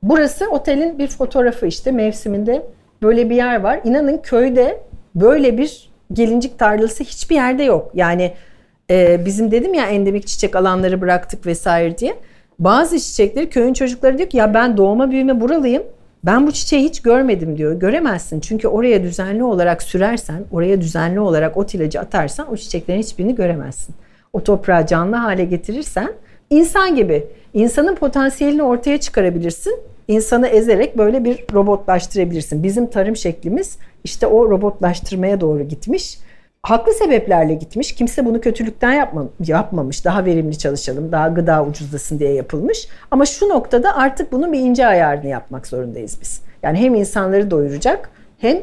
Burası otelin bir fotoğrafı işte mevsiminde böyle bir yer var. İnanın köyde böyle bir gelincik tarlası hiçbir yerde yok. Yani e, bizim dedim ya endemik çiçek alanları bıraktık vesaire diye. Bazı çiçekleri köyün çocukları diyor ki ya ben doğma büyüme buralıyım. Ben bu çiçeği hiç görmedim diyor. Göremezsin çünkü oraya düzenli olarak sürersen, oraya düzenli olarak ot ilacı atarsan o çiçeklerin hiçbirini göremezsin. O toprağı canlı hale getirirsen insan gibi insanın potansiyelini ortaya çıkarabilirsin. İnsanı ezerek böyle bir robotlaştırabilirsin. Bizim tarım şeklimiz işte o robotlaştırmaya doğru gitmiş haklı sebeplerle gitmiş. Kimse bunu kötülükten yapma, yapmamış. Daha verimli çalışalım, daha gıda ucuzlasın diye yapılmış. Ama şu noktada artık bunun bir ince ayarını yapmak zorundayız biz. Yani hem insanları doyuracak hem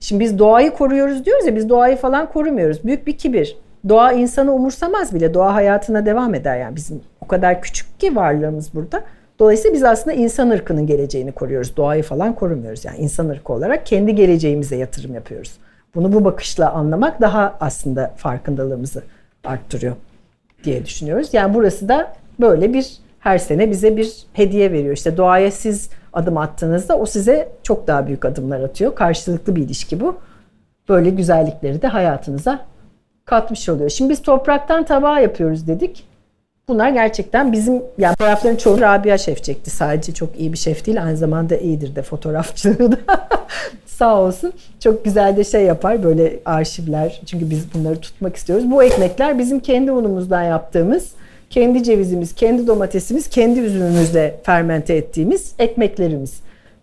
şimdi biz doğayı koruyoruz diyoruz ya biz doğayı falan korumuyoruz. Büyük bir kibir. Doğa insanı umursamaz bile. Doğa hayatına devam eder yani bizim o kadar küçük ki varlığımız burada. Dolayısıyla biz aslında insan ırkının geleceğini koruyoruz. Doğayı falan korumuyoruz. Yani insan ırkı olarak kendi geleceğimize yatırım yapıyoruz. Bunu bu bakışla anlamak daha aslında farkındalığımızı arttırıyor diye düşünüyoruz. Yani burası da böyle bir her sene bize bir hediye veriyor. İşte doğaya siz adım attığınızda o size çok daha büyük adımlar atıyor. Karşılıklı bir ilişki bu. Böyle güzellikleri de hayatınıza katmış oluyor. Şimdi biz topraktan tabağı yapıyoruz dedik. Bunlar gerçekten bizim yani fotoğrafların çoğu Rabia şef çekti. Sadece çok iyi bir şef değil aynı zamanda iyidir de fotoğrafçılığı da. Sağ olsun. Çok güzel de şey yapar böyle arşivler. Çünkü biz bunları tutmak istiyoruz. Bu ekmekler bizim kendi unumuzdan yaptığımız, kendi cevizimiz, kendi domatesimiz, kendi üzümümüzle fermente ettiğimiz ekmeklerimiz.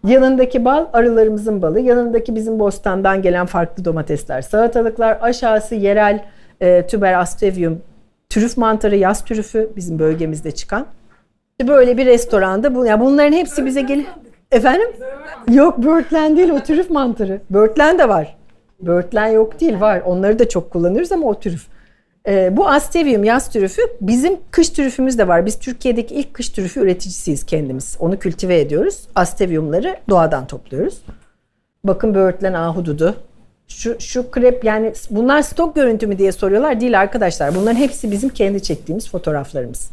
Yanındaki bal arılarımızın balı. Yanındaki bizim bostandan gelen farklı domatesler, salatalıklar. Aşağısı yerel e, tüber astevium, trüf mantarı, yaz trüfü bizim bölgemizde çıkan. Böyle bir restoranda bu, yani bunların hepsi bize geliyor. Efendim? Yok böğürtlen değil o trüf mantarı. Böğürtlen de var. Böğürtlen yok değil var. Onları da çok kullanıyoruz ama o trüf. Ee, bu astevium yaz trüfü bizim kış trüfümüz de var. Biz Türkiye'deki ilk kış trüfü üreticisiyiz kendimiz. Onu kültive ediyoruz. Asteviumları doğadan topluyoruz. Bakın böğürtlen ahududu. Şu, şu krep yani bunlar stok görüntü mü diye soruyorlar. Değil arkadaşlar. Bunların hepsi bizim kendi çektiğimiz fotoğraflarımız.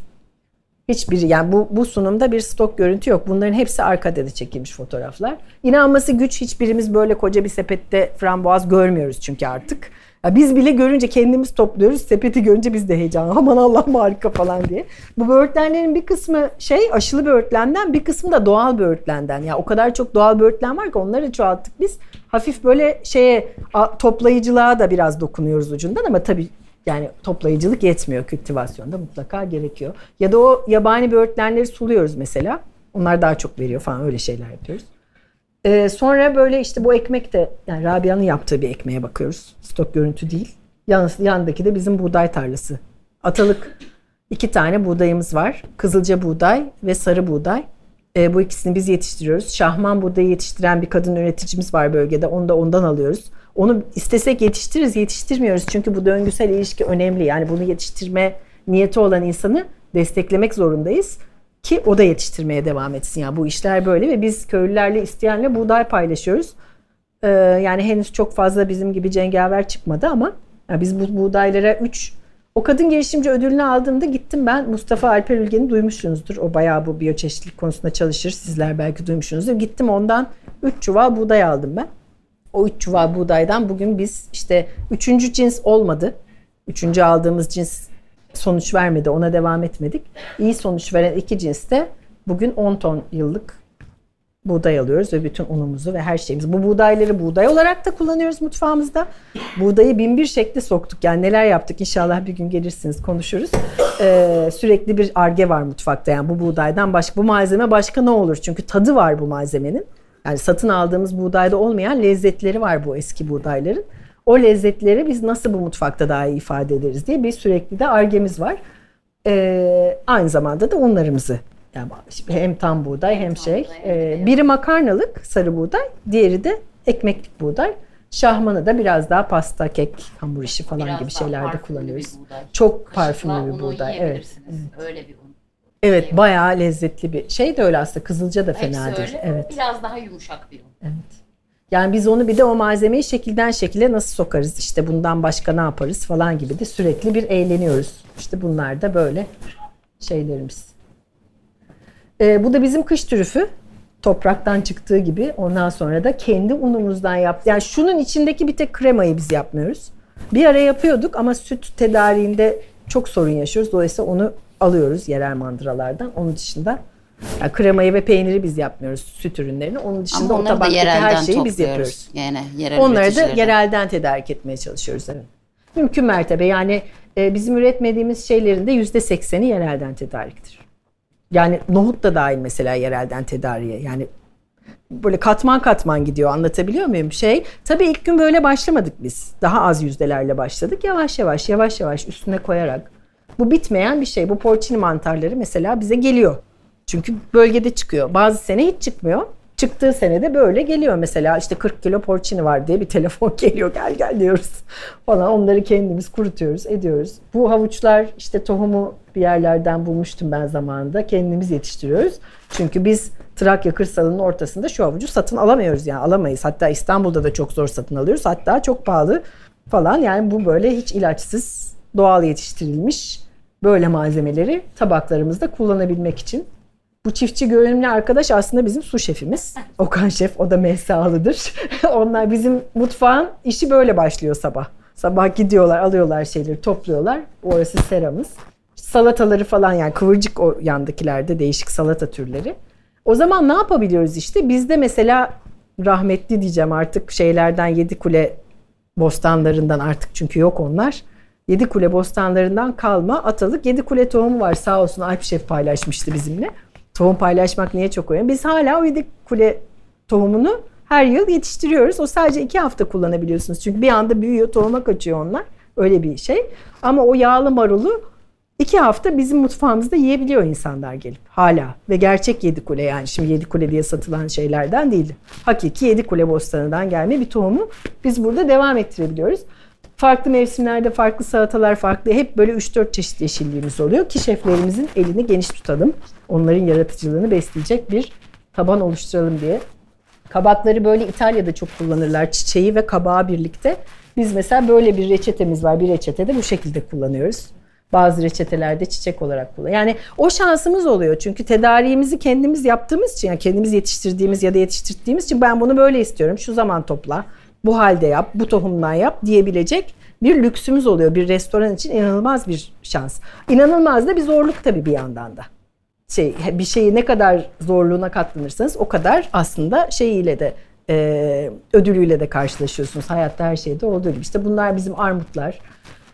Hiçbiri yani bu, bu sunumda bir stok görüntü yok. Bunların hepsi arkada da çekilmiş fotoğraflar. İnanması güç hiçbirimiz böyle koca bir sepette framboaz görmüyoruz çünkü artık. Ya biz bile görünce kendimiz topluyoruz. Sepeti görünce biz de heyecan. Aman Allah'ım harika falan diye. Bu böğürtlenlerin bir kısmı şey aşılı böğürtlenden bir kısmı da doğal böğürtlenden. Ya o kadar çok doğal böğürtlen var ki onları çoğalttık biz. Hafif böyle şeye toplayıcılığa da biraz dokunuyoruz ucundan ama tabii yani toplayıcılık yetmiyor kültivasyonda mutlaka gerekiyor. Ya da o yabani böğürtlenleri suluyoruz mesela. Onlar daha çok veriyor falan öyle şeyler yapıyoruz. Ee, sonra böyle işte bu ekmek de yani Rabia'nın yaptığı bir ekmeğe bakıyoruz. Stok görüntü değil. Yalnız yandaki de bizim buğday tarlası. Atalık İki tane buğdayımız var. Kızılca buğday ve sarı buğday. E, bu ikisini biz yetiştiriyoruz. Şahman buğdayı yetiştiren bir kadın üreticimiz var bölgede. Onu da ondan alıyoruz. Onu istesek yetiştiririz, yetiştirmiyoruz. Çünkü bu döngüsel ilişki önemli. Yani bunu yetiştirme niyeti olan insanı desteklemek zorundayız ki o da yetiştirmeye devam etsin. Yani bu işler böyle ve biz köylülerle isteyenle buğday paylaşıyoruz. Ee, yani henüz çok fazla bizim gibi cengaver çıkmadı ama yani biz bu buğdaylara 3 o kadın girişimci ödülünü aldığımda gittim ben Mustafa Alper Ülgen'i duymuşsunuzdur. O bayağı bu biyoçeşitlilik konusunda çalışır. Sizler belki duymuşsunuzdur. Gittim ondan 3 çuval buğday aldım ben. O 3 çuval buğdaydan bugün biz işte 3. cins olmadı. 3. aldığımız cins sonuç vermedi. Ona devam etmedik. İyi sonuç veren iki cinste bugün 10 ton yıllık buğday alıyoruz ve bütün unumuzu ve her şeyimizi. Bu buğdayları buğday olarak da kullanıyoruz mutfağımızda. Buğdayı bin bir şekli soktuk. Yani neler yaptık inşallah bir gün gelirsiniz konuşuruz. Ee, sürekli bir arge var mutfakta. Yani bu buğdaydan başka bu malzeme başka ne olur? Çünkü tadı var bu malzemenin. Yani satın aldığımız buğdayda olmayan lezzetleri var bu eski buğdayların. O lezzetleri biz nasıl bu mutfakta daha iyi ifade ederiz diye bir sürekli de argemiz var. Ee, aynı zamanda da unlarımızı yani hem tam buğday hem şey. E, biri makarnalık sarı buğday, diğeri de ekmeklik buğday. Şahmanı da biraz daha pasta, kek, hamur işi falan biraz gibi şeylerde kullanıyoruz. Çok parfümlü bir buğday. Evet. evet. Öyle bir un. Evet, bayağı lezzetli bir şey de öyle aslında. Kızılca da fena değil. Evet. Biraz daha yumuşak bir un. Evet. Yani biz onu bir de o malzemeyi şekilden şekile nasıl sokarız? İşte bundan başka ne yaparız falan gibi de sürekli bir eğleniyoruz. İşte bunlar da böyle şeylerimiz. Ee, bu da bizim kış trüfü. Topraktan çıktığı gibi ondan sonra da kendi unumuzdan yap. Yani şunun içindeki bir tek kremayı biz yapmıyoruz. Bir ara yapıyorduk ama süt tedariğinde çok sorun yaşıyoruz. Dolayısıyla onu alıyoruz yerel mandıralardan. Onun dışında yani kremayı ve peyniri biz yapmıyoruz süt ürünlerini. Onun dışında o tabaktaki her şeyi biz yapıyoruz. Yani yerel Onları da yerelden tedarik etmeye çalışıyoruz. Evet. Mümkün mertebe yani e, bizim üretmediğimiz şeylerin de yüzde sekseni yerelden tedariktir. Yani nohut da dahil mesela yerelden tedariğe. Yani böyle katman katman gidiyor anlatabiliyor muyum? Şey tabii ilk gün böyle başlamadık biz. Daha az yüzdelerle başladık. Yavaş yavaş yavaş yavaş üstüne koyarak. Bu bitmeyen bir şey. Bu porcini mantarları mesela bize geliyor. Çünkü bölgede çıkıyor. Bazı sene hiç çıkmıyor. Çıktığı senede böyle geliyor mesela işte 40 kilo porcini var diye bir telefon geliyor gel gel diyoruz falan onları kendimiz kurutuyoruz ediyoruz. Bu havuçlar işte tohumu bir yerlerden bulmuştum ben zamanında kendimiz yetiştiriyoruz. Çünkü biz Trakya kırsalının ortasında şu havucu satın alamıyoruz yani alamayız. Hatta İstanbul'da da çok zor satın alıyoruz hatta çok pahalı falan yani bu böyle hiç ilaçsız doğal yetiştirilmiş böyle malzemeleri tabaklarımızda kullanabilmek için bu çiftçi görünümlü arkadaş aslında bizim su şefimiz. Okan şef o da mehsalıdır. Onlar bizim mutfağın işi böyle başlıyor sabah. Sabah gidiyorlar alıyorlar şeyleri topluyorlar. Orası seramız. Salataları falan yani kıvırcık o yandakilerde değişik salata türleri. O zaman ne yapabiliyoruz işte? Bizde mesela rahmetli diyeceğim artık şeylerden yedi kule bostanlarından artık çünkü yok onlar. Yedi kule bostanlarından kalma atalık yedi kule tohumu var sağ olsun Alp Şef paylaşmıştı bizimle. Tohum paylaşmak niye çok önemli? Biz hala o yedi kule tohumunu her yıl yetiştiriyoruz. O sadece iki hafta kullanabiliyorsunuz. Çünkü bir anda büyüyor, tohuma kaçıyor onlar. Öyle bir şey. Ama o yağlı marulu iki hafta bizim mutfağımızda yiyebiliyor insanlar gelip hala. Ve gerçek yedi kule yani şimdi yedi kule diye satılan şeylerden değil. Hakiki yedi kule bostanından gelme bir tohumu biz burada devam ettirebiliyoruz. Farklı mevsimlerde farklı salatalar farklı hep böyle 3-4 çeşit yeşilliğimiz oluyor ki şeflerimizin elini geniş tutalım. Onların yaratıcılığını besleyecek bir taban oluşturalım diye. Kabakları böyle İtalya'da çok kullanırlar çiçeği ve kabağı birlikte. Biz mesela böyle bir reçetemiz var. Bir reçetede bu şekilde kullanıyoruz. Bazı reçetelerde çiçek olarak kullan. Yani o şansımız oluyor. Çünkü tedariğimizi kendimiz yaptığımız için, yani kendimiz yetiştirdiğimiz ya da yetiştirdiğimiz için ben bunu böyle istiyorum. Şu zaman topla bu halde yap, bu tohumdan yap diyebilecek bir lüksümüz oluyor. Bir restoran için inanılmaz bir şans. İnanılmaz da bir zorluk tabii bir yandan da. Şey, bir şeyi ne kadar zorluğuna katlanırsanız o kadar aslında şeyiyle de e, ödülüyle de karşılaşıyorsunuz. Hayatta her şeyde olduğu gibi. İşte bunlar bizim armutlar.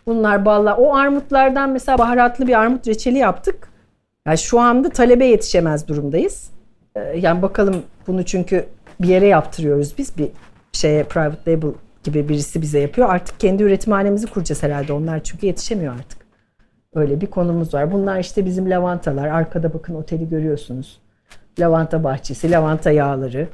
Bunlar ballar. O armutlardan mesela baharatlı bir armut reçeli yaptık. Yani şu anda talebe yetişemez durumdayız. E, yani bakalım bunu çünkü bir yere yaptırıyoruz biz. Bir şeye private label gibi birisi bize yapıyor. Artık kendi üretimhanemizi kuracağız herhalde onlar çünkü yetişemiyor artık. Öyle bir konumuz var. Bunlar işte bizim lavantalar. Arkada bakın oteli görüyorsunuz. Lavanta bahçesi, lavanta yağları.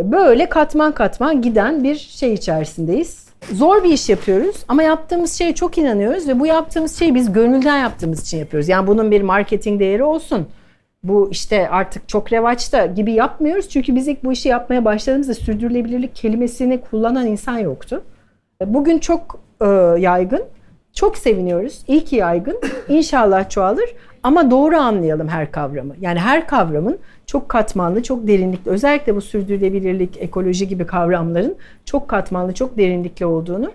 Böyle katman katman giden bir şey içerisindeyiz. Zor bir iş yapıyoruz ama yaptığımız şeye çok inanıyoruz ve bu yaptığımız şeyi biz gönülden yaptığımız için yapıyoruz. Yani bunun bir marketing değeri olsun. Bu işte artık çok revaçta gibi yapmıyoruz. Çünkü biz ilk bu işi yapmaya başladığımızda sürdürülebilirlik kelimesini kullanan insan yoktu. Bugün çok e, yaygın. Çok seviniyoruz. İyi ki yaygın. İnşallah çoğalır. Ama doğru anlayalım her kavramı. Yani her kavramın çok katmanlı, çok derinlikli, özellikle bu sürdürülebilirlik, ekoloji gibi kavramların çok katmanlı, çok derinlikli olduğunu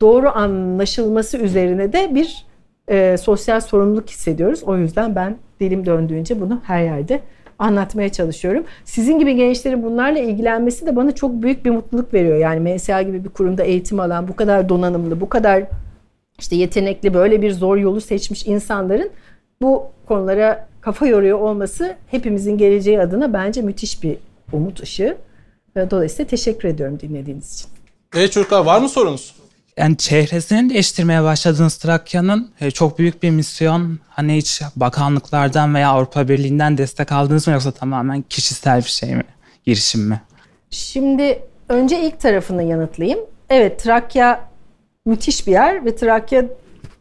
doğru anlaşılması üzerine de bir e, sosyal sorumluluk hissediyoruz. O yüzden ben dilim döndüğünce bunu her yerde anlatmaya çalışıyorum. Sizin gibi gençlerin bunlarla ilgilenmesi de bana çok büyük bir mutluluk veriyor. Yani MSA gibi bir kurumda eğitim alan, bu kadar donanımlı, bu kadar işte yetenekli, böyle bir zor yolu seçmiş insanların bu konulara kafa yoruyor olması hepimizin geleceği adına bence müthiş bir umut ışığı. Dolayısıyla teşekkür ediyorum dinlediğiniz için. Evet çocuklar var mı sorunuz? Yani çehresini değiştirmeye başladığınız Trakya'nın e, çok büyük bir misyon. Hani hiç bakanlıklardan veya Avrupa Birliği'nden destek aldınız mı yoksa tamamen kişisel bir şey mi? Girişim mi? Şimdi önce ilk tarafını yanıtlayayım. Evet Trakya müthiş bir yer ve Trakya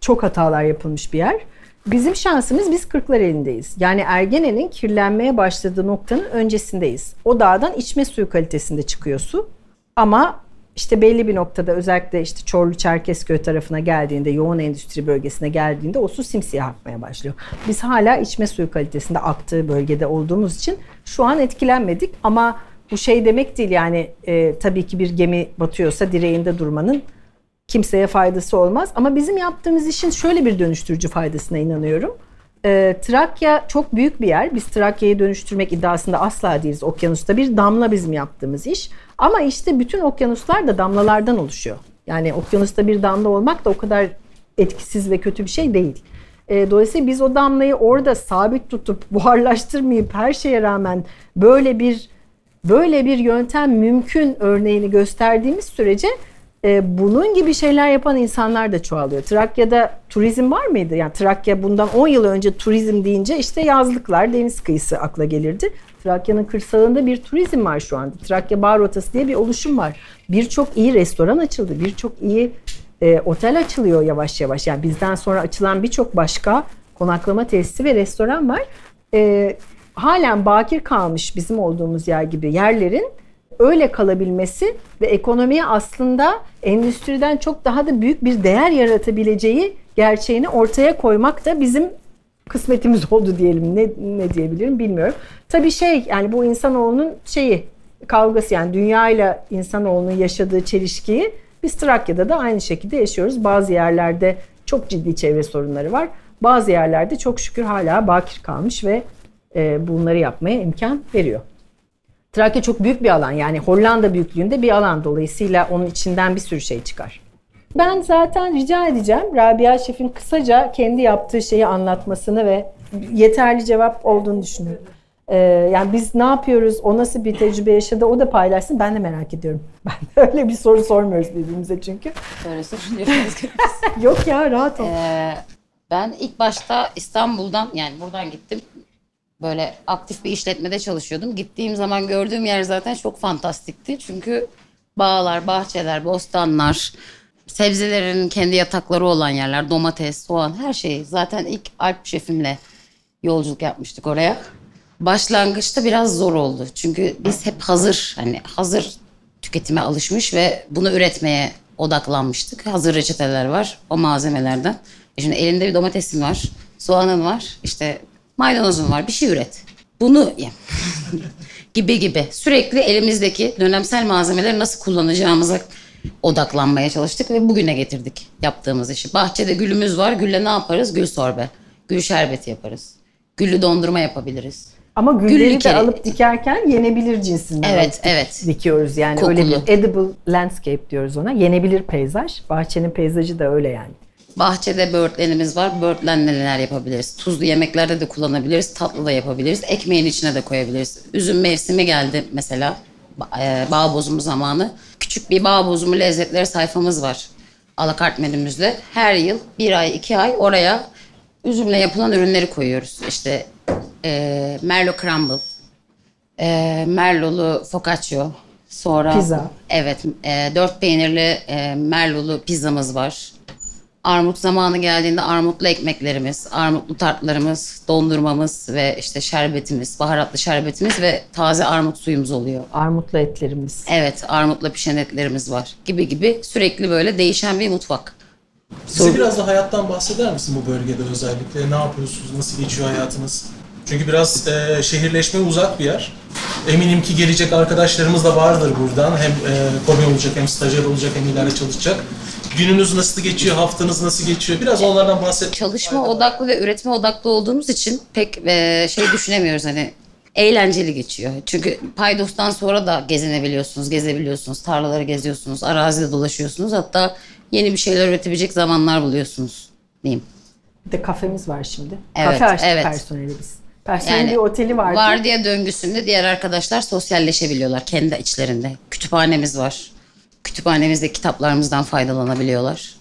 çok hatalar yapılmış bir yer. Bizim şansımız biz kırklar elindeyiz. Yani Ergene'nin kirlenmeye başladığı noktanın öncesindeyiz. O dağdan içme suyu kalitesinde çıkıyor su. Ama işte belli bir noktada özellikle işte Çorlu Çerkezköy tarafına geldiğinde, yoğun endüstri bölgesine geldiğinde o su simsiyah akmaya başlıyor. Biz hala içme suyu kalitesinde aktığı bölgede olduğumuz için şu an etkilenmedik ama bu şey demek değil yani e, tabii ki bir gemi batıyorsa direğinde durmanın kimseye faydası olmaz. Ama bizim yaptığımız işin şöyle bir dönüştürücü faydasına inanıyorum. E, Trakya çok büyük bir yer. Biz Trakya'yı dönüştürmek iddiasında asla değiliz. Okyanusta bir damla bizim yaptığımız iş. Ama işte bütün okyanuslar da damlalardan oluşuyor. Yani okyanusta bir damla olmak da o kadar etkisiz ve kötü bir şey değil. E, dolayısıyla biz o damlayı orada sabit tutup buharlaştırmayıp her şeye rağmen böyle bir böyle bir yöntem mümkün örneğini gösterdiğimiz sürece e, bunun gibi şeyler yapan insanlar da çoğalıyor. Trakya'da turizm var mıydı? Yani Trakya bundan 10 yıl önce turizm deyince işte yazlıklar, deniz kıyısı akla gelirdi. Trakya'nın kırsalında bir turizm var şu anda. Trakya Bar Rotası diye bir oluşum var. Birçok iyi restoran açıldı. Birçok iyi e, otel açılıyor yavaş yavaş. Yani bizden sonra açılan birçok başka konaklama tesisi ve restoran var. E, halen bakir kalmış bizim olduğumuz yer gibi yerlerin öyle kalabilmesi ve ekonomiye aslında endüstriden çok daha da büyük bir değer yaratabileceği gerçeğini ortaya koymak da bizim kısmetimiz oldu diyelim. Ne, ne diyebilirim bilmiyorum. Tabii şey yani bu insanoğlunun şeyi kavgası yani dünya ile insanoğlunun yaşadığı çelişkiyi biz Trakya'da da aynı şekilde yaşıyoruz. Bazı yerlerde çok ciddi çevre sorunları var. Bazı yerlerde çok şükür hala bakir kalmış ve e, bunları yapmaya imkan veriyor. Trakya çok büyük bir alan yani Hollanda büyüklüğünde bir alan dolayısıyla onun içinden bir sürü şey çıkar. Ben zaten rica edeceğim Rabia Şef'in kısaca kendi yaptığı şeyi anlatmasını ve yeterli cevap olduğunu düşünüyorum. Ee, yani biz ne yapıyoruz, o nasıl bir tecrübe yaşadı o da paylaşsın ben de merak ediyorum. Ben de öyle bir soru sormuyoruz birbirimize çünkü. Böyle soruyoruz. Yok ya rahat ol. Ee, ben ilk başta İstanbul'dan yani buradan gittim böyle aktif bir işletmede çalışıyordum. Gittiğim zaman gördüğüm yer zaten çok fantastikti. Çünkü bağlar, bahçeler, bostanlar, sebzelerin kendi yatakları olan yerler, domates, soğan her şey. Zaten ilk Alp şefimle yolculuk yapmıştık oraya. Başlangıçta biraz zor oldu. Çünkü biz hep hazır hani hazır tüketime alışmış ve bunu üretmeye odaklanmıştık. Hazır reçeteler var o malzemelerden. E şimdi elimde bir domatesim var, soğanın var, işte Maydanozun var bir şey üret. Bunu gibi gibi sürekli elimizdeki dönemsel malzemeleri nasıl kullanacağımıza odaklanmaya çalıştık ve bugüne getirdik yaptığımız işi. Bahçede gülümüz var. Gülle ne yaparız? Gül sorbe. Gül şerbeti yaparız. Güllü dondurma yapabiliriz. Ama gülleri de alıp dikerken yenebilir cinsinden evet, evet. dikiyoruz. Yani Kokulu. öyle bir edible landscape diyoruz ona. Yenebilir peyzaj. Bahçenin peyzajı da öyle yani. Bahçede böğürtlenimiz var. Böğürtlenle neler yapabiliriz? Tuzlu yemeklerde de kullanabiliriz. Tatlı da yapabiliriz. Ekmeğin içine de koyabiliriz. Üzüm mevsimi geldi mesela. E, bağ bozumu zamanı. Küçük bir bağ bozumu lezzetleri sayfamız var. Alakart menümüzde. Her yıl bir ay iki ay oraya üzümle yapılan ürünleri koyuyoruz. İşte e, Merlot Crumble, e, Merlot'lu focaccio, sonra Pizza. Evet, e, dört peynirli e, Merlot'lu pizzamız var. Armut zamanı geldiğinde armutlu ekmeklerimiz, armutlu tartlarımız, dondurmamız ve işte şerbetimiz, baharatlı şerbetimiz ve taze armut suyumuz oluyor. Armutlu etlerimiz. Evet, armutla pişen etlerimiz var gibi gibi sürekli böyle değişen bir mutfak. Bize biraz da hayattan bahseder misin bu bölgede özellikle? Ne yapıyorsunuz? Nasıl geçiyor hayatınız? Çünkü biraz e, şehirleşme uzak bir yer. Eminim ki gelecek arkadaşlarımız da vardır buradan. Hem e, komi olacak, hem stajyer olacak, hem ileride çalışacak. Gününüz nasıl geçiyor, haftanız nasıl geçiyor? Biraz onlardan bahset. Çalışma odaklı ve üretme odaklı olduğumuz için pek e, şey düşünemiyoruz hani eğlenceli geçiyor. Çünkü Paydos'tan sonra da gezinebiliyorsunuz, gezebiliyorsunuz, tarlaları geziyorsunuz, arazide dolaşıyorsunuz. Hatta yeni bir şeyler üretebilecek zamanlar buluyorsunuz diyeyim. Bir de kafemiz var şimdi. Evet, Kafe açtık evet. personeli biz. Personelin Yani bir oteli vardı. Vardiya döngüsünde diğer arkadaşlar sosyalleşebiliyorlar kendi içlerinde. Kütüphanemiz var. Kütüphanemizde kitaplarımızdan faydalanabiliyorlar.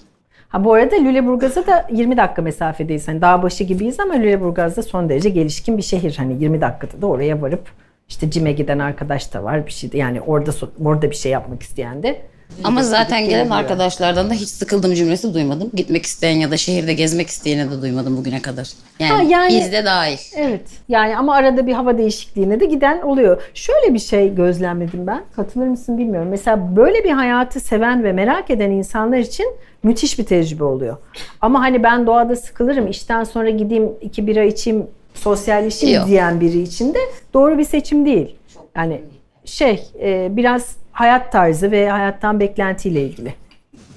Ha bu arada Lüleburgaz'a da 20 dakika mesafedeyiz. Hani dağ başı gibiyiz ama Lüleburgaz'da son derece gelişkin bir şehir. Hani 20 dakikada da oraya varıp işte cime giden arkadaş da var bir şey de yani orada orada bir şey yapmak isteyen de. Ama zaten gelen gelebiliyor. arkadaşlardan da hiç sıkıldım cümlesi duymadım. Gitmek isteyen ya da şehirde gezmek isteyene de duymadım bugüne kadar. Yani, Ha, yani- biz de dahil. Evet. Yani ama arada bir hava değişikliğine de giden oluyor. Şöyle bir şey gözlemledim ben. Katılır mısın bilmiyorum. Mesela böyle bir hayatı seven ve merak eden insanlar için müthiş bir tecrübe oluyor. Ama hani ben doğada sıkılırım, işten sonra gideyim iki bira içeyim, sosyalleşeyim Yok. diyen biri için de doğru bir seçim değil. Yani şey e, biraz hayat tarzı ve hayattan beklentiyle ilgili.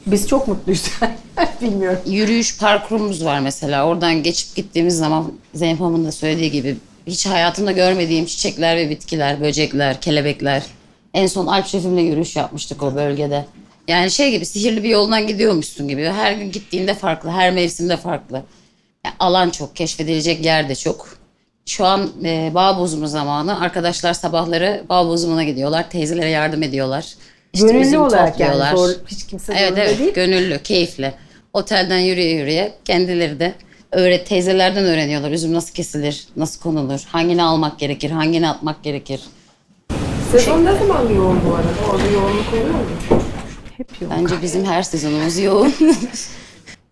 Biz çok mutluyuz. Bilmiyorum. Yürüyüş parkurumuz var mesela. Oradan geçip gittiğimiz zaman Zeynep Hanım'ın da söylediği gibi hiç hayatımda görmediğim çiçekler ve bitkiler, böcekler, kelebekler. En son Alp Şefim'le yürüyüş yapmıştık o bölgede. Yani şey gibi sihirli bir yoldan gidiyormuşsun gibi. Her gün gittiğinde farklı, her mevsimde farklı. Yani alan çok, keşfedilecek yer de çok. Şu an e, bağ bozumu zamanı. Arkadaşlar sabahları bağ bozumuna gidiyorlar. Teyzelere yardım ediyorlar. İşte Gönüllü olarak yani topluyorlar. zor, hiç kimse Evet evet değil. gönüllü, keyifli. Otelden yürüye yürüye kendileri de öğret teyzelerden öğreniyorlar. Üzüm nasıl kesilir, nasıl konulur, hangini almak gerekir, hangini atmak gerekir. Sezon ne zaman yoğun bu arada? Orada yoğunluk oluyor mu? Hep yok. Bence bizim her sezonumuz yoğun.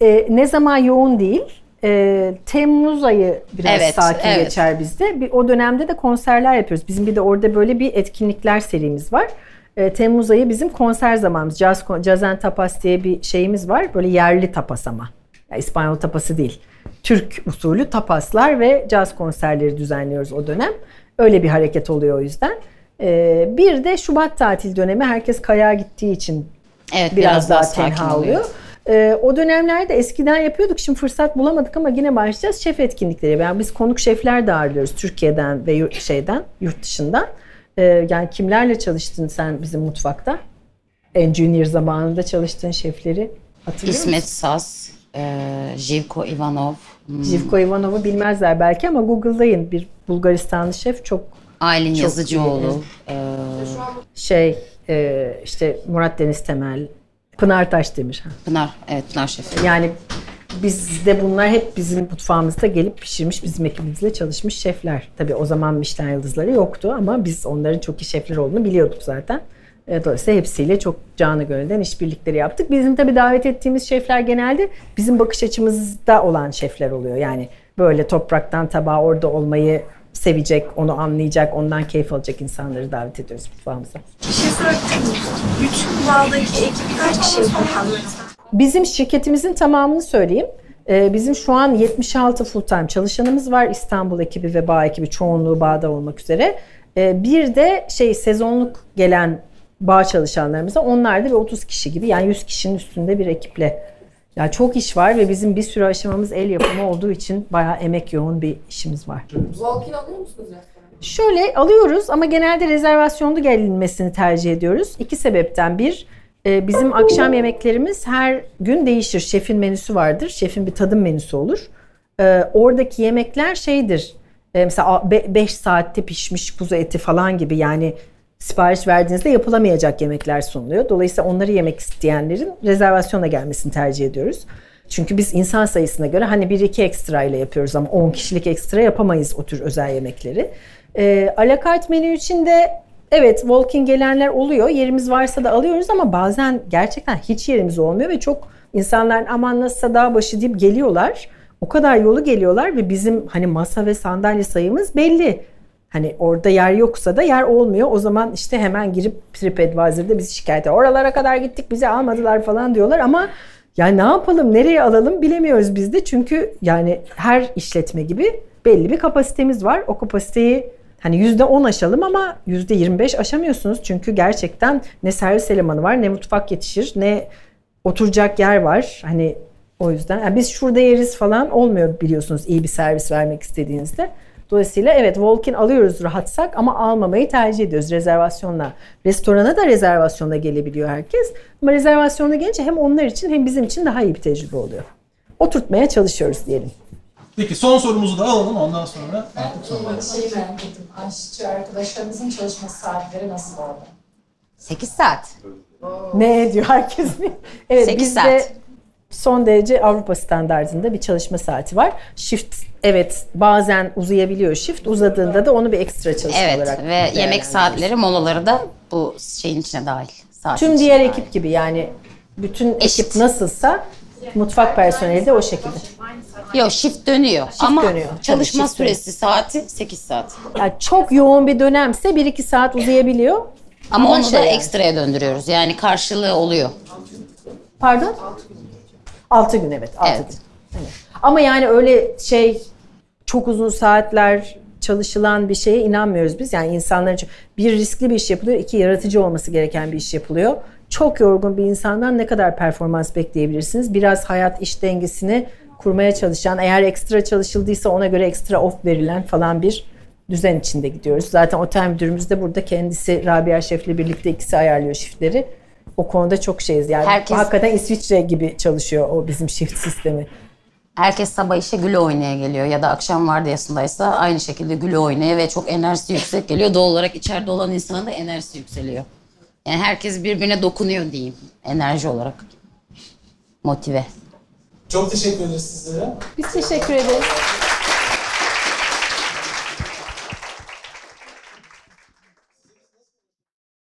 E, ne zaman yoğun değil. E, Temmuz ayı biraz Evet, sakin evet. geçer bizde. Bir, o dönemde de konserler yapıyoruz. Bizim bir de orada böyle bir etkinlikler serimiz var. E, Temmuz ayı bizim konser zamanımız. Jazz, Jazz and Tapas diye bir şeyimiz var. Böyle yerli tapas ama. Yani İspanyol tapası değil. Türk usulü tapaslar ve caz konserleri düzenliyoruz o dönem. Öyle bir hareket oluyor o yüzden. E, bir de Şubat tatil dönemi herkes kayağa gittiği için evet biraz, daha, sakin tenha oluyor. Ee, o dönemlerde eskiden yapıyorduk. Şimdi fırsat bulamadık ama yine başlayacağız. Şef etkinlikleri. Yani biz konuk şefler de ağırlıyoruz Türkiye'den ve yurt, şeyden, yurt dışından. Ee, yani kimlerle çalıştın sen bizim mutfakta? En junior zamanında çalıştığın şefleri hatırlıyor musun? İsmet Saz, e, Jivko Ivanov, hmm, Jivko Ivanov'u bilmezler belki ama Google'dayın. Bir Bulgaristanlı şef çok Aylin Çok Yazıcıoğlu. e, şey e, işte Murat Deniz Temel, Pınar Taşdemir. Pınar, evet Pınar Şef. Yani bizde bunlar hep bizim mutfağımızda gelip pişirmiş, bizim ekibimizle çalışmış şefler. Tabii o zaman Michelin yıldızları yoktu ama biz onların çok iyi şefler olduğunu biliyorduk zaten. E, Dolayısıyla hepsiyle çok canı gönülden işbirlikleri yaptık. Bizim tabii davet ettiğimiz şefler genelde bizim bakış açımızda olan şefler oluyor. Yani böyle topraktan tabağa orada olmayı sevecek, onu anlayacak, ondan keyif alacak insanları davet ediyoruz mutfağımıza. Bir şey sorabilir miyim? Üç bağdaki ekip kaç kişi? Bizim şirketimizin tamamını söyleyeyim. Ee, Bizim şu an 76 full time çalışanımız var. İstanbul ekibi ve bağ ekibi çoğunluğu bağda olmak üzere. Ee, Bir de şey sezonluk gelen bağ çalışanlarımız var. Onlar da bir 30 kişi gibi yani 100 kişinin üstünde bir ekiple. Yani çok iş var ve bizim bir sürü aşamamız el yapımı olduğu için bayağı emek yoğun bir işimiz var. Walk-in alıyor musunuz? Şöyle alıyoruz ama genelde rezervasyonlu gelinmesini tercih ediyoruz. İki sebepten bir, e, bizim akşam yemeklerimiz her gün değişir. Şefin menüsü vardır. Şefin bir tadım menüsü olur. E, Oradaki yemekler şeydir. e, Mesela 5 saatte pişmiş kuzu eti falan gibi yani sipariş verdiğinizde yapılamayacak yemekler sunuluyor. Dolayısıyla onları yemek isteyenlerin rezervasyona gelmesini tercih ediyoruz. Çünkü biz insan sayısına göre hani bir iki ekstra ile yapıyoruz ama 10 kişilik ekstra yapamayız o tür özel yemekleri. Ee, alakart menü için de evet walking gelenler oluyor. Yerimiz varsa da alıyoruz ama bazen gerçekten hiç yerimiz olmuyor ve çok insanlar aman nasılsa dağ başı deyip geliyorlar. O kadar yolu geliyorlar ve bizim hani masa ve sandalye sayımız belli. Hani orada yer yoksa da yer olmuyor. O zaman işte hemen girip TripAdvisor'da bizi şikayet ediyor. Oralara kadar gittik bizi almadılar falan diyorlar ama yani ne yapalım nereye alalım bilemiyoruz biz de. Çünkü yani her işletme gibi belli bir kapasitemiz var. O kapasiteyi hani yüzde on aşalım ama yüzde yirmi beş aşamıyorsunuz. Çünkü gerçekten ne servis elemanı var ne mutfak yetişir ne oturacak yer var. Hani o yüzden yani biz şurada yeriz falan olmuyor biliyorsunuz iyi bir servis vermek istediğinizde. Dolayısıyla evet walk-in alıyoruz rahatsak ama almamayı tercih ediyoruz rezervasyonla. Restorana da rezervasyonla gelebiliyor herkes. Ama rezervasyonla gelince hem onlar için hem bizim için daha iyi bir tecrübe oluyor. Oturtmaya çalışıyoruz diyelim. Peki son sorumuzu da alalım ondan sonra artık sonra. Şeyi merak ettim. Aşçı arkadaşlarımızın çalışma saatleri nasıl orada? 8 saat. Ne ediyor herkes mi? Evet Sekiz bizde saat. Son derece Avrupa standartında bir çalışma saati var. Shift evet bazen uzayabiliyor shift. Uzadığında da onu bir ekstra çalışma Evet olarak ve yemek saatleri molaları da bu şeyin içine dahil. Saatin Tüm diğer dahil. ekip gibi yani bütün Eşit. ekip nasılsa mutfak personeli de o şekilde. Yok shift dönüyor ama dönüyor. Çalışma shift dönüyor. süresi saati 8 saat. Yani çok yoğun bir dönemse 1-2 saat uzayabiliyor. Ama, onu şey da yani. ekstraya döndürüyoruz. Yani karşılığı oluyor. Pardon? 6 gün evet. 6 Evet. gün. Evet. Ama yani öyle şey çok uzun saatler çalışılan bir şeye inanmıyoruz biz. Yani insanların için bir riskli bir iş yapılıyor, iki yaratıcı olması gereken bir iş yapılıyor. Çok yorgun bir insandan ne kadar performans bekleyebilirsiniz? Biraz hayat iş dengesini kurmaya çalışan, eğer ekstra çalışıldıysa ona göre ekstra off verilen falan bir düzen içinde gidiyoruz. Zaten otel müdürümüz de burada kendisi Rabia Şef'le birlikte ikisi ayarlıyor shiftleri. O konuda çok şeyiz yani. Herkes- Hakikaten İsviçre gibi çalışıyor o bizim shift sistemi. Herkes sabah işe güle oynaya geliyor ya da akşam vardiyasındaysa aynı şekilde güle oynaya ve çok enerjisi yüksek geliyor. Doğal olarak içeride olan insanın da enerjisi yükseliyor. Yani herkes birbirine dokunuyor diyeyim enerji olarak. Motive. Çok teşekkür ederiz sizlere. Biz teşekkür ederiz.